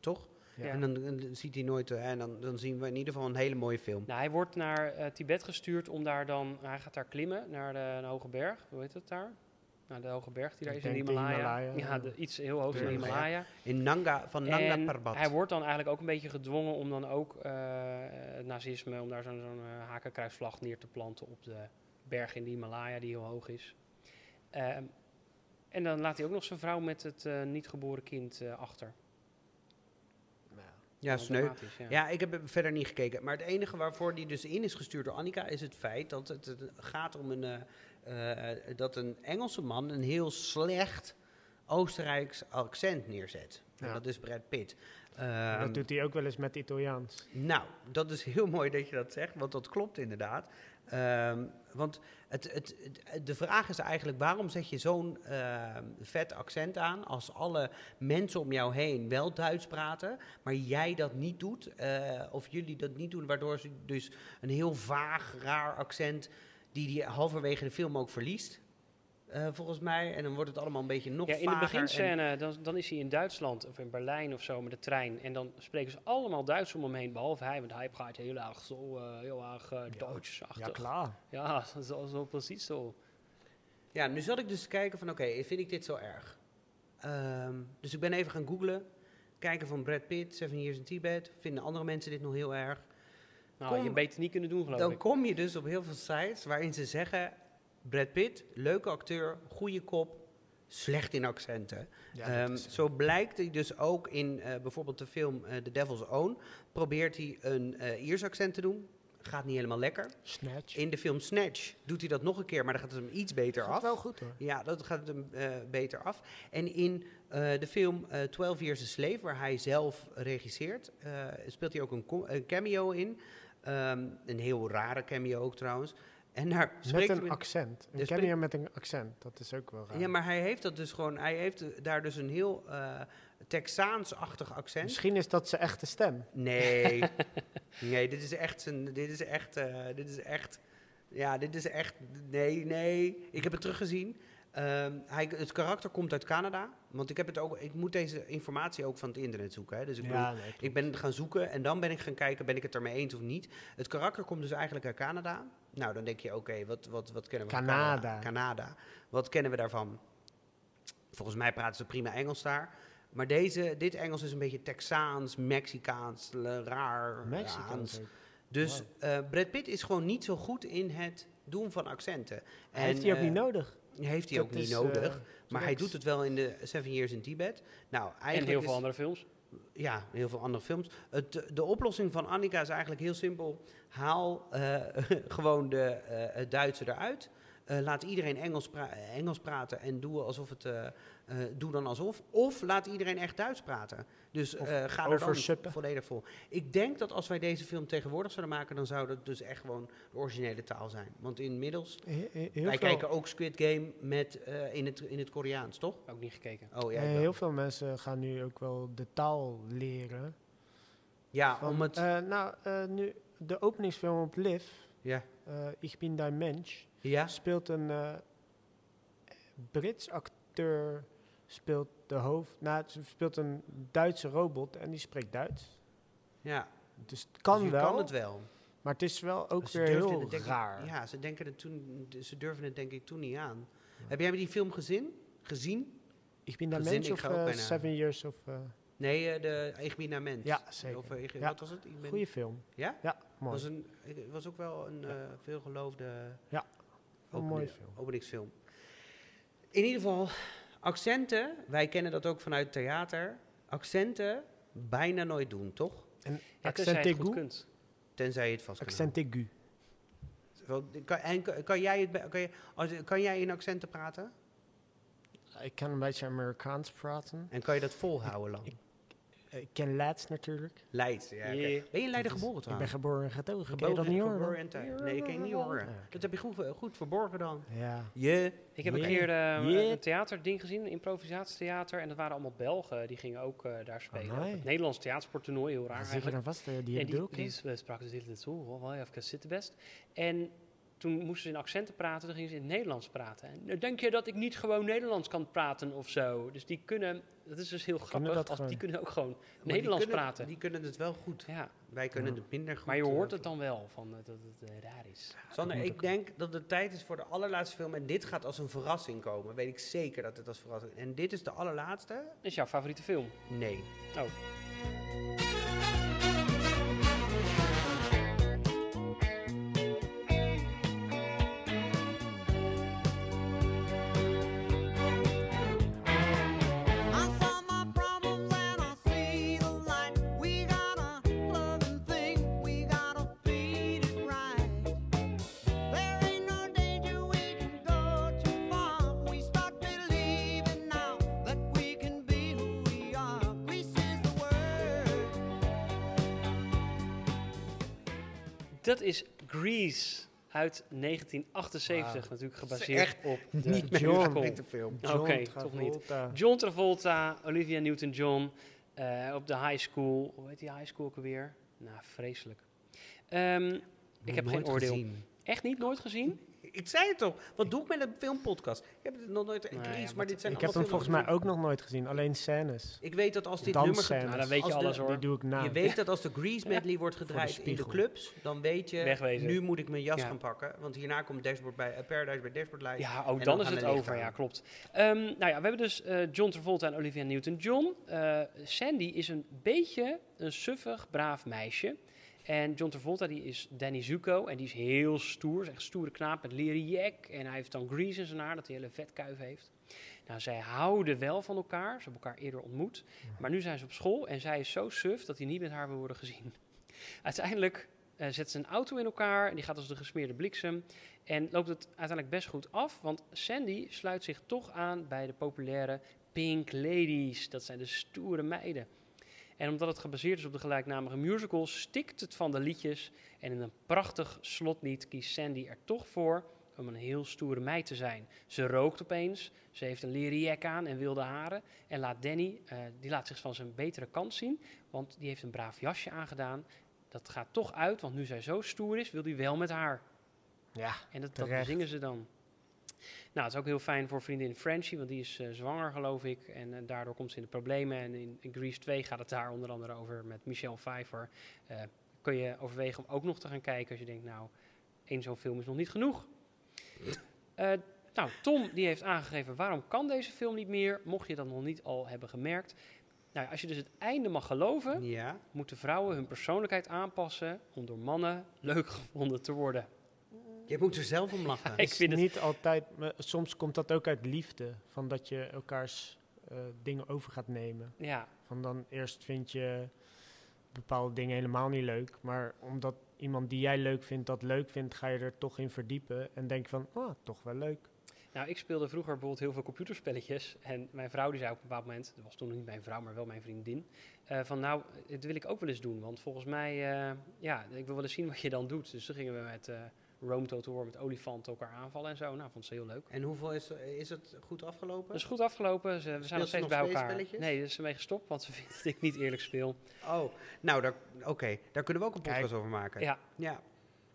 Toch? Ja. Ja. En dan, dan ziet hij nooit. eh, En dan, dan zien we in ieder geval een hele mooie film. Nou, hij wordt naar eh, Tibet gestuurd om daar dan... Hij gaat daar klimmen, naar de, een hoge berg. Hoe heet het daar? Naar de hoge berg die daar is in de Himalaya. Himalaya, Ja, de, iets heel hoogs in de. Himalaya. In Nanga, van Nanga En Parbat. hij wordt dan eigenlijk ook een beetje gedwongen om dan ook eh, het nazisme, om daar zo'n zo'n eh, hakenkruisvlag neer te planten op de berg in de Himalaya, die heel hoog is. Ehm, en dan laat hij ook nog zijn vrouw met het eh, niet geboren kind eh, achter. ja, sneu. Ja. Ja, ik heb er verder niet gekeken. Maar het enige waarvoor die dus in is gestuurd door Annika is het feit dat het, het gaat om een, eh, eh, dat een Engelse man een heel slecht Oostenrijks accent neerzet. En dat is Brad Pitt. Maar Ehm, dat doet hij ook wel eens met Italiaans. Nou, dat is heel mooi dat je dat zegt, want dat klopt inderdaad. Ehm, want het, het, het- de vraag is eigenlijk, waarom zet je zo'n ehm, vet accent aan als alle mensen om jou heen wel Duits praten, maar jij dat niet doet, eh, of jullie dat niet doen, waardoor ze dus een heel vaag, raar accent, die die halverwege de film ook verliest, eh, volgens mij. En dan wordt het allemaal een beetje nog Ja, in de beginscène, dan, dan is hij in Duitsland of in Berlijn of zo met de trein. En dan spreken ze allemaal Duits om hem heen, behalve hij. Want hij praat heel erg zo, eh, heel erg uh, Duits-achtig. Ja, klaar. Ja, zo, zo precies zo. Ja, nu zat ik dus te kijken van, oké, vind ik dit zo erg? Ehm, dus ik ben even gaan googlen. Kijken van Brad Pitt, Seven Years in Tibet. Vinden andere mensen dit nog heel erg? Nou, Kom- je beter niet kunnen doen, geloof Dan ik. kom je dus op heel veel sites waarin ze zeggen... Brad Pitt, leuke acteur, goede kop, slecht in accenten. Ja, Ehm, zo blijkt hij dus ook in eh, bijvoorbeeld de film eh, The Devil's Own... probeert hij een eh Iers accent te doen. Gaat niet helemaal lekker. Snatch. In de film Snatch doet hij dat nog een keer, maar dan gaat het hem iets beter Gaat af. wel goed hoor. Ja, dat gaat hem eh, beter af. En in eh, de film eh 12 Years a Slave, waar hij zelf regisseert, eh, speelt hij ook een cameo in. Ehm, een heel rare cameo ook trouwens. En daar Met een accent. Een cameo met een accent. Dat is ook wel raar. Ja, maar hij heeft dat dus gewoon. Hij heeft daar dus een heel eh Texaans-achtig accent. Misschien is dat zijn echte stem. Nee, nee, dit is echt een, dit is echt, eh, dit is echt, ja, dit is echt, nee, nee. Ik heb het teruggezien. Ehm, hij, het karakter komt uit Canada, want ik heb het ook, ik moet deze informatie ook van het internet zoeken. Hè, dus ik, nee, ik ben gaan zoeken en dan ben ik gaan kijken, ben ik het ermee eens of niet. Het karakter komt dus eigenlijk uit Canada. Nou, dan denk je, oké, wat, wat, wat kennen we Canada. Canada. Wat kennen we daarvan? Volgens mij praten ze prima Engels daar. Maar deze, dit Engels is een beetje Texaans, Mexicaans, raar. Mexicaans. Dus eh, Brad Pitt is gewoon niet zo goed in het doen van accenten. Hij heeft hij ook eh, niet nodig. Heeft hij Dat ook niet is, nodig. eh, maar hij doet het wel in de Seven Years in Tibet. Nou, En eigenlijk heel is- veel andere films. ja, heel veel andere films. Het, de oplossing van Annika is eigenlijk heel simpel. Haal eh, gewoon de, eh, het Duitse eruit. Eh, laat iedereen Engels, pra- Engels praten en doe, alsof het, eh, eh, doe dan alsof. Of laat iedereen echt Duits praten. Dus eh, ga er dan volledig vol. Ik denk dat als wij deze film tegenwoordig zouden maken... dan zou dat dus echt gewoon de originele taal zijn. Want inmiddels... He- he- heel wij veel, kijken ook Squid Game met, eh, in, het, in het Koreaans, toch? Ook niet gekeken. Oh ja, eh, ik heel veel mensen gaan nu ook wel de taal leren. ja Van, om het... eh, nou, eh, nu, de openingsfilm op Liv, ja. eh Ich bin dein Mensch, ja? speelt een eh, Brits acteur, speelt de hoofd, nou, ze speelt een Duitse robot en die spreekt Duits. Ja. Dus het kan Dus je wel, kan het wel. maar het is wel ook Ze weer heel het ik- raar. ja, ze, denken het toen, ze durven het denk ik toen niet aan. Heb jij die film gezien? gezien? Ik of ga ook eh, bijna- Seven Years of... eh Nee, de Ik ben naar mens. Ja, zeker. Of, ik- Ja. Wat was het? Ik ben, goede film. Ja? Ja, mooi. was, een, was ook wel een veelgeloofde een mooie film. openingsfilm. In ieder geval, accenten. Wij kennen dat ook vanuit theater. Accenten bijna nooit doen, toch? En Ja, accent je het goed aigu. Tenzij je het vast Accent aigu. Kan, en kan, kan jij het, kan, je, als, kan jij in accenten praten? Ik kan een beetje Amerikaans praten. En kan je dat volhouden lang? ik- Ik ken Laats natuurlijk. Leids, ja. Yeah. Ben je in Leiden geboren Ik ben trouwens? geboren en getogen. Ken je Geboren, dat niet horen? en thuis. Nee, ik je niet horen. Ja, oké. Dat heb je goed, goed verborgen dan. Ja. Je. Ik heb een keer eh, Yeah. een theaterding gezien, een improvisatietheater. En dat waren allemaal Belgen, die gingen ook eh, daar spelen. Amai. Op het Nederlands theatersporttoernooi, heel raar Ja, Zeker eigenlijk. dan vast, eh, die En die, we ook. die spraken dus hele tijd zo, oh, wel even zitten best. En toen moesten ze in accenten praten, dan gingen ze in het Nederlands praten. En nou, denk je dat ik niet gewoon Nederlands kan praten of zo? Dus die kunnen, dat is dus heel grappig, als, gewoon. die kunnen ook gewoon Maar Nederlands die kunnen, praten. Die kunnen het wel goed. ja, Wij kunnen Ja. het minder goed. maar je eh, hoort het dan wel, van, eh, dat het eh, raar is. Sander, ik denk dat het tijd is voor de allerlaatste film. En dit gaat als een verrassing komen. Weet ik zeker dat het als verrassing En dit is de allerlaatste? Is jouw favoriete film? Nee. Oh. Is Grease uit 1978, natuurlijk gebaseerd echt op de Niet John. film. Oké, John toch niet. Travolta. John Travolta, Olivia Newton-John eh, op de high school. Hoe heet die high school ook alweer? Nou, vreselijk. Ehm, ik heb geen oordeel. gezien. Echt niet? Nooit gezien? Ik zei het toch. Wat doe ik met een filmpodcast? Ik heb het nog nooit... Nou Grease, ja, maar dit zijn Ik heb hem volgens mij ook nog nooit gezien, alleen scènes. Ik weet dat als dit nummer... Nou, dan weet je alles hoor. Die doe ik na. Je weet dat als de Grease medley wordt de gedraaid in de clubs, dan weet je, Wegwezen. nu moet ik mijn jas Ja. gaan pakken. Want hierna komt Dashboard bij, eh, Paradise bij Dashboard Live. Ja, ook dan dan is het over. Ja, klopt. Ehm, nou ja, we hebben dus eh, John Travolta en Olivia Newton-John. Eh, Sandy is een beetje een suffig, braaf meisje. En John Travolta die is Danny Zuko en die is heel stoer. Is echt stoere knaap met leren jack. En hij heeft dan grease in zijn haar, dat hij hele vetkuif heeft. Nou, zij houden wel van elkaar. Ze hebben elkaar eerder ontmoet. Maar nu zijn ze op school en zij is zo suf dat hij niet met haar wil worden gezien. Uiteindelijk eh zet ze een auto in elkaar en die gaat als de gesmeerde bliksem. En loopt het uiteindelijk best goed af, want Sandy sluit zich toch aan bij de populaire Pink Ladies. Dat zijn de stoere meiden. En omdat het gebaseerd is op de gelijknamige musical, stikt het van de liedjes. En in een prachtig slotlied kiest Sandy er toch voor om een heel stoere meid te zijn. Ze rookt opeens, ze heeft een leren jack aan en wilde haren. En laat Danny, eh, die laat zich van zijn betere kant zien, want die heeft een braaf jasje aangedaan. Dat gaat toch uit, want nu zij zo stoer is, wil hij wel met haar. Ja, En dat, dat ze dan. Nou, het is ook heel fijn voor vriendin Frenchie, want die is eh, zwanger, geloof ik. En eh, daardoor komt ze in de problemen. En in, in Grease 2 gaat het daar onder andere over met Michelle Pfeiffer. Eh, kun je overwegen om ook nog te gaan kijken als je denkt, nou, één zo'n film is nog niet genoeg. Nou, Tom die heeft aangegeven, waarom kan deze film niet meer? Mocht je dat nog niet al hebben gemerkt. Nou, als je dus het einde mag geloven, Ja. moeten vrouwen hun persoonlijkheid aanpassen om door mannen leuk gevonden te worden. Je moet er zelf om lachen. Ik vind het niet altijd, soms komt dat ook uit liefde. Van dat je elkaars eh, dingen over gaat nemen. Ja, Van dan eerst vind je bepaalde dingen helemaal niet leuk. Maar omdat iemand die jij leuk vindt dat leuk vindt, ga je er toch in verdiepen. En denk van, oh, toch wel leuk. Nou, ik speelde vroeger bijvoorbeeld heel veel computerspelletjes. En mijn vrouw die zei op een bepaald moment, dat was toen nog niet mijn vrouw, maar wel mijn vriendin. eh, van nou, dit wil ik ook wel eens doen. Want volgens mij, eh, ja, ik wil wel eens zien wat je dan doet. Dus toen gingen we met eh Rome Total War, met olifanten elkaar aanvallen en zo. Nou, vond ze heel leuk. En hoeveel is, is het goed afgelopen? Dat is goed afgelopen. Ze, we zijn nog ze steeds nog bij elkaar. spelletjes? Nee, daar is ze mee gestopt, want ze vindt dat ik niet eerlijk speel. Oh, nou, daar- oké. Daar kunnen we ook een Kijk. podcast over maken. Ja, ja.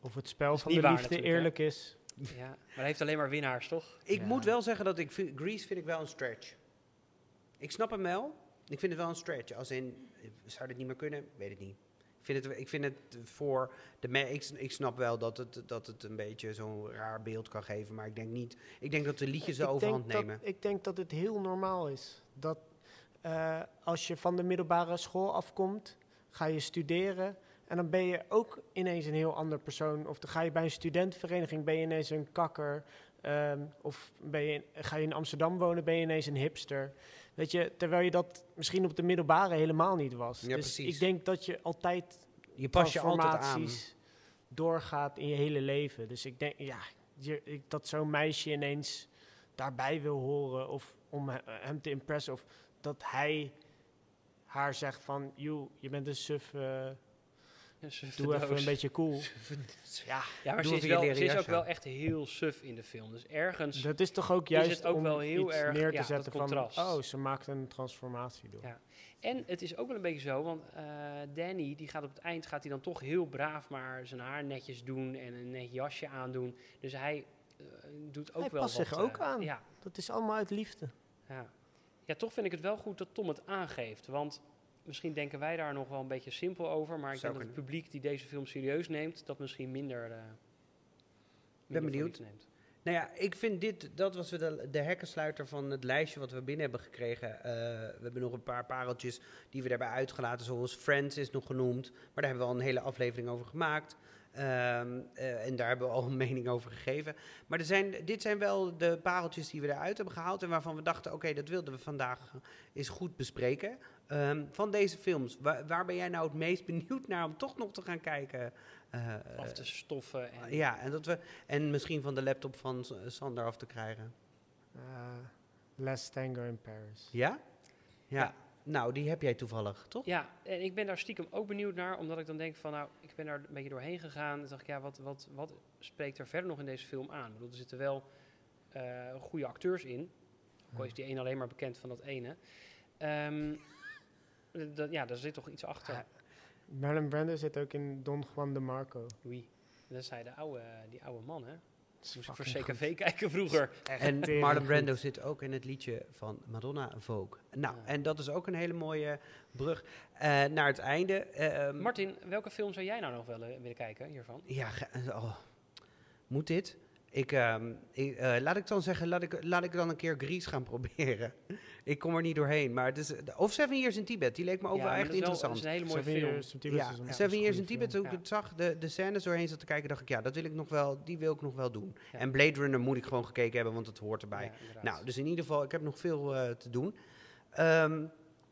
Of het spel van de waar liefde hè? eerlijk is. ja, maar hij heeft alleen maar winnaars, toch? Ik Ja. moet wel zeggen dat ik... vind- Grease vind ik wel een stretch. Ik snap hem wel. Ik vind het wel een stretch. Als in, zou dit niet meer kunnen? Weet het niet. Ik vind het, ik vind het voor de ik, ik snap wel dat het, dat het een beetje zo'n raar beeld kan geven. Maar ik denk niet... Ik denk dat de liedjes de overhand nemen. Ik denk dat het heel normaal is. Dat eh, als je van de middelbare school afkomt, ga je studeren. En dan ben je ook ineens een heel ander persoon. Of dan ga je bij een studentenvereniging, ben je ineens een kakker. Ehm, of ben je, ga je in Amsterdam wonen, ben je ineens een hipster. Weet je, terwijl je dat misschien op de middelbare helemaal niet was. Ja, dus precies. ik denk dat je altijd Je past je altijd aan. doorgaat in je hele leven. Dus ik denk, ja, je, ik, dat zo'n meisje ineens daarbij wil horen of om he- hem te impressen of dat hij haar zegt van, joh, je bent een suf, Ja, ze doe even een beetje cool. Ja, Ja, maar ze is, wel, ze is ook wel echt heel suf in de film. Dus ergens... dat is toch ook Is juist het ook om wel heel iets erg, neer ja, te zetten van, contrast. oh, ze maakt een transformatie door. Ja. En het is ook wel een beetje zo, want eh, Danny, die gaat op het eind gaat hij dan toch heel braaf maar zijn haar netjes doen en een net jasje aandoen. Dus hij eh, doet ook Hij wel past wat, zich ook eh, aan. Ja, Dat is allemaal uit liefde. ja. ja, toch vind ik het wel goed dat Tom het aangeeft. Want misschien denken wij daar nog wel een beetje simpel over, maar ik Zou denk dat het publiek die deze film serieus neemt, dat misschien minder, minder voor benieuwd. neemt. Nou ja, ik vind dit, dat was de, de hekkensluiter van het lijstje wat we binnen hebben gekregen. Eh, we hebben nog een paar pareltjes die we daarbij uitgelaten, zoals Friends is nog genoemd. Maar daar hebben we al een hele aflevering over gemaakt. Ehm, eh, en daar hebben we al een mening over gegeven. Maar er zijn, dit zijn wel de pareltjes die we eruit hebben gehaald. En waarvan we dachten, oké, dat wilden we vandaag eens goed bespreken. Ehm, van deze films, waar, waar ben jij nou het meest benieuwd naar om toch nog te gaan kijken? Eh, Af te stoffen. En, ja, en, dat we, en misschien van de laptop van S- Sander af te krijgen. Eh Last Tango in Paris. Ja? ja? Ja. Nou, die heb jij toevallig, toch? Ja, en ik ben daar stiekem ook benieuwd naar, omdat ik dan denk van, nou, ik ben daar een beetje doorheen gegaan. En dacht ik, ja, wat, wat, wat spreekt er verder nog in deze film aan? Ik bedoel, er zitten wel eh, goede acteurs in. Ook al is die een alleen maar bekend van dat ene. Ehm, dat, ja, daar zit toch iets achter. Ja. Marlon Brando zit ook in Don Juan de Marco. Wie? Dat zei de oude, die oude man, hè? Dat is Moest ik voor CKV kijken vroeger. En Marlon goed. Brando zit ook in het liedje van Madonna Vogue. Nou, Ja. en dat is ook een hele mooie brug eh, naar het einde. Ehm, Martin, welke film zou jij nou nog wel willen kijken hiervan? Ja, oh, moet dit? Ik, ehm, ik, eh, laat ik dan zeggen, laat ik, laat ik dan een keer Grease gaan proberen. ik kom er niet doorheen, maar het is... Of Seven Years in Tibet, die leek me ook Ja, wel echt dat interessant. Dat is een hele mooie Seven film. Years in Tibet Ja, is een- is Seven Years in Tibet, toen ik het zag, de, de scènes doorheen zat te kijken, dacht ik, ja, dat wil ik nog wel, die wil ik nog wel doen. Ja. En Blade Runner moet ik gewoon gekeken hebben, want het hoort erbij. Nou, dus in ieder geval, ik heb nog veel eh, te doen. Ehm,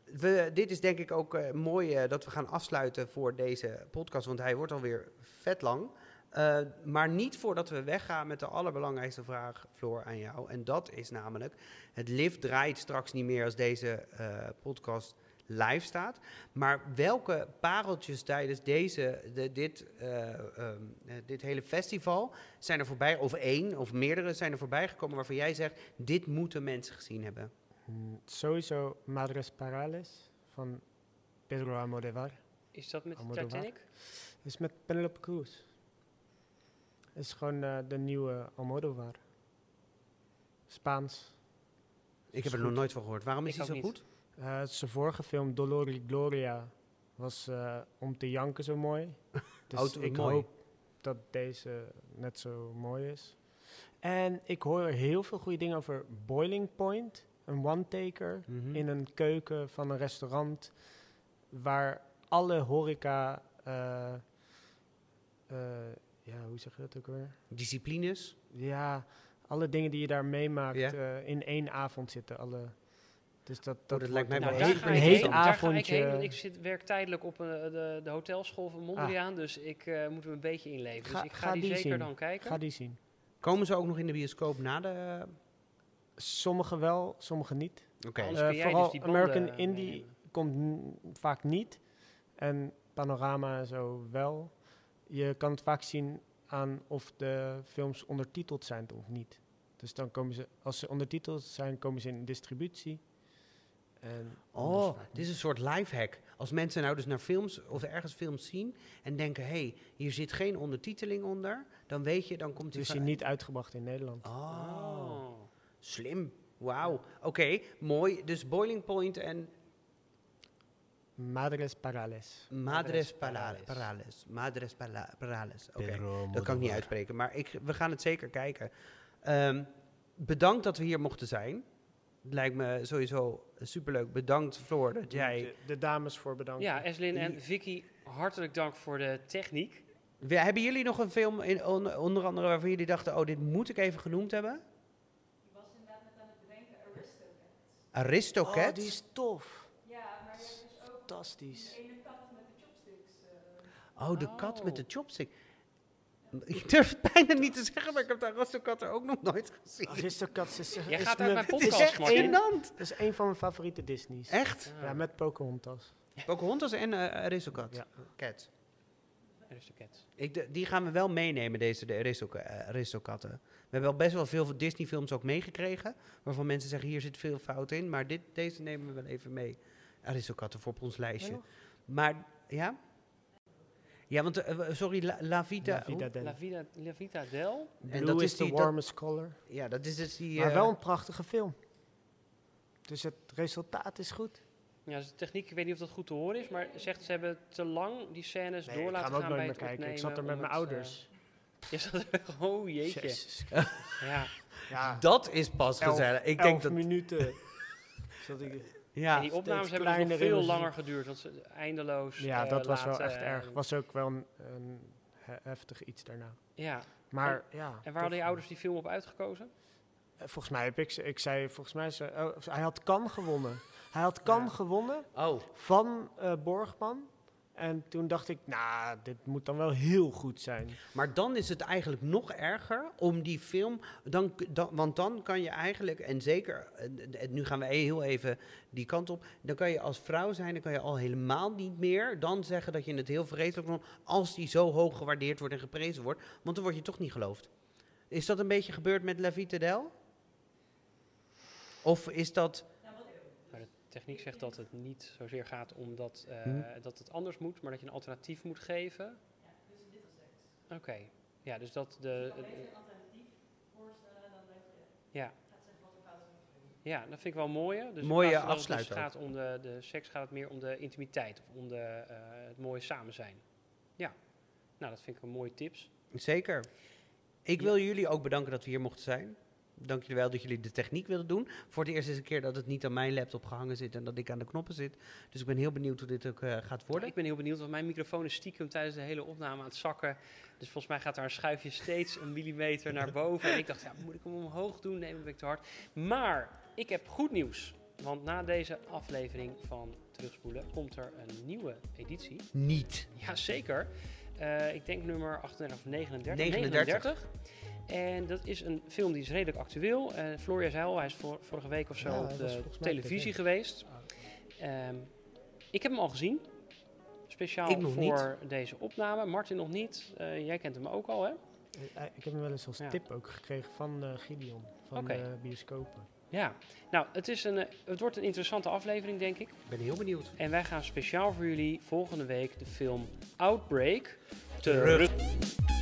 we, dit is denk ik ook eh, mooi dat we gaan afsluiten voor deze podcast, want hij wordt alweer vet lang. Eh, maar niet voordat we weggaan met de allerbelangrijkste vraag, Floor, aan jou. En dat is namelijk, het lift draait straks niet meer als deze eh, podcast live staat. Maar welke pareltjes tijdens deze, de, dit, eh, ehm, eh, dit hele festival zijn er voorbij, of één of meerdere zijn er voorbij gekomen waarvan jij zegt, dit moeten mensen gezien hebben? Mm, Sowieso Madres Parales van Pedro Almodovar. Is dat met Almodovar. Titanic? is met Penelope Cruz. Is gewoon eh, de nieuwe Almodovar. Spaans. Ik heb er nog nooit van gehoord. Waarom is Ik hij zo niet. goed? Eh, zijn vorige film Dolor y Gloria was eh, om te janken zo mooi. Dus ik mooi. hoop dat deze net zo mooi is. En ik hoor heel veel goede dingen over Boiling Point. Een one-taker Mhm. in een keuken van een restaurant. Waar alle horeca... eh, eh, ja, hoe zeg je dat ook weer? Disciplines. Ja, alle dingen die je daar meemaakt Ja. eh, in één avond zitten. Alle, dus dat, dat, dat lijkt mij wel Nou, een heet, heet heen. Daar ga ik avondje. heen, want ik zit, werk tijdelijk op eh, de, de hotelschool van Mondriaan, dus ik eh, moet hem een beetje inleven. Ga- dus ik ga, ga die, die zeker zien. dan kijken. Ga die zien. Komen ze ook nog in de bioscoop na de... Sommige wel, sommige niet. Oké. Eh, vooral dus American Indie meenemen. komt vaak niet. En Panorama en zo wel. Je kan het vaak zien aan of de films ondertiteld zijn of niet. Dus dan komen ze, als ze ondertiteld zijn, komen ze in distributie. En Oh, dit is een soort lifehack. Als mensen nou dus naar films of ergens films zien en denken, hé, hey, hier zit geen ondertiteling onder, dan weet je, dan komt die... Dus hij niet uitgebracht in Nederland. Oh, Oh. slim. Wauw. Oké, mooi. Dus Boiling Point en Madres Parales. Madres Parales. Parales. Madres Parales. Oké, dat kan ik niet uitspreken, maar ik, we gaan het zeker kijken. Ehm, bedankt dat we hier mochten zijn. Het lijkt me sowieso superleuk. Bedankt Floor dat jij... De, de dames voor bedankt. Ja, Eslin en Vicky, hartelijk dank voor de techniek. We- hebben jullie nog een film, in, on- onder andere, waarvan jullie dachten, oh, dit moet ik even genoemd hebben? Aristocats? Oh, die is tof. Fantastisch. Oh, de kat met de Oh. chopstick. Ik durf het bijna niet te zeggen, maar ik heb de Aristokatten ook nog nooit gezien. Aristocats is, Jij is gaat mijn- uit mijn het is podcast. Dat is een van mijn favoriete Disney's. Echt? Ja, met Pocahontas. Pocahontas en eh Aristocat. Ja. Cats. Aristocats. Ik, de- die gaan we wel meenemen, deze de Aristoca- eh, Aristocatten. We hebben al best wel veel Disney-films ook meegekregen. Waarvan mensen zeggen, hier zit veel fout in. Maar dit, deze nemen we wel even mee. Aristocatten voor op ons lijstje. Maar, ja? Ja, want, eh, w- sorry, La, La Vita. La Vida hoe? Del. La Vida, La Vida Del. En dat is is the dat- warmest color. Ja, dat is dus die... Maar eh, wel een prachtige film. Dus het resultaat is goed. Ja, dus de techniek, ik weet niet of dat goed te horen is, maar zegt ze hebben te lang die scènes Nee, door ik ga laten hem ook gaan nooit bij meer het kijken. Ik zat er met mijn ouders. eh, je zat er, oh jeetje. Jezus. Ja. Ja, Dat is pas gezellig. Ik elf denk dat... minuten. Zat ik, Ja, en die opnames hebben dus nog veel langer geduurd, want ze eindeloos ja, eh, dat was wel echt eh, erg. Was ook wel een, een he- heftig iets daarna. Ja, Maar ja. en waar hadden je ouders die film op uitgekozen? eh, Volgens mij heb ik, ze- ik zei, volgens mij, ze, oh, hij had kan gewonnen. Hij had kan Ja. Oh, gewonnen van eh, Borgman. En toen dacht ik, nou, dit moet dan wel heel goed zijn. maar dan is het eigenlijk nog erger om die film... Dan, dan, want dan kan je eigenlijk, en zeker... nu gaan we heel even die kant op. Dan kan je als vrouw zijn, dan kan je al helemaal niet meer... dan zeggen dat je het heel vreselijk vond... als die zo hoog gewaardeerd wordt en geprezen wordt. Want dan word je toch niet geloofd. Is dat een beetje gebeurd met La Vie Del? Of is dat... Techniek zegt dat het niet zozeer gaat om dat, eh, Hm. dat het anders moet, maar dat je een alternatief moet geven. Oké, ja, dus dat de. Ja. Ja, dat vind ik wel mooi. Dus Mooie dat afsluiter Dus gaat om de, de seks gaat het meer om de intimiteit of om de, eh, het mooie samen zijn. Ja, nou dat vind ik een mooie tips. Zeker. Ik wil jullie ook bedanken dat we hier mochten zijn. Dank jullie wel dat jullie de techniek willen doen. Voor het eerst is een keer dat het niet aan mijn laptop gehangen zit en dat ik aan de knoppen zit. Dus ik ben heel benieuwd hoe dit ook eh, gaat worden. Ik ben heel benieuwd, want mijn microfoon is stiekem tijdens de hele opname aan het zakken. Dus volgens mij gaat daar een schuifje steeds een millimeter naar boven. En ik dacht, ja, moet ik hem omhoog doen? Nee, dan ben ik te hard. Maar ik heb goed nieuws. Want na deze aflevering van Terugspoelen komt er een nieuwe editie. Niet. Jazeker. Eh ik denk nummer 38 of 39. 39. En dat is een film die is redelijk actueel. Eh Floria zei al, hij is vor- vorige week of zo Ja, op de televisie tv. geweest. Ehm, ik heb hem al gezien. Speciaal voor deze opname. Martin nog niet. Eh, jij kent hem ook al, hè? Eh, Ik heb hem wel eens als Ja. tip ook gekregen van eh, Gideon, van Oké. de bioscopen. Ja. Nou, het, is een, het wordt een interessante aflevering, denk ik. Ik ben heel benieuwd. En wij gaan speciaal voor jullie volgende week de film Outbreak Terug. terug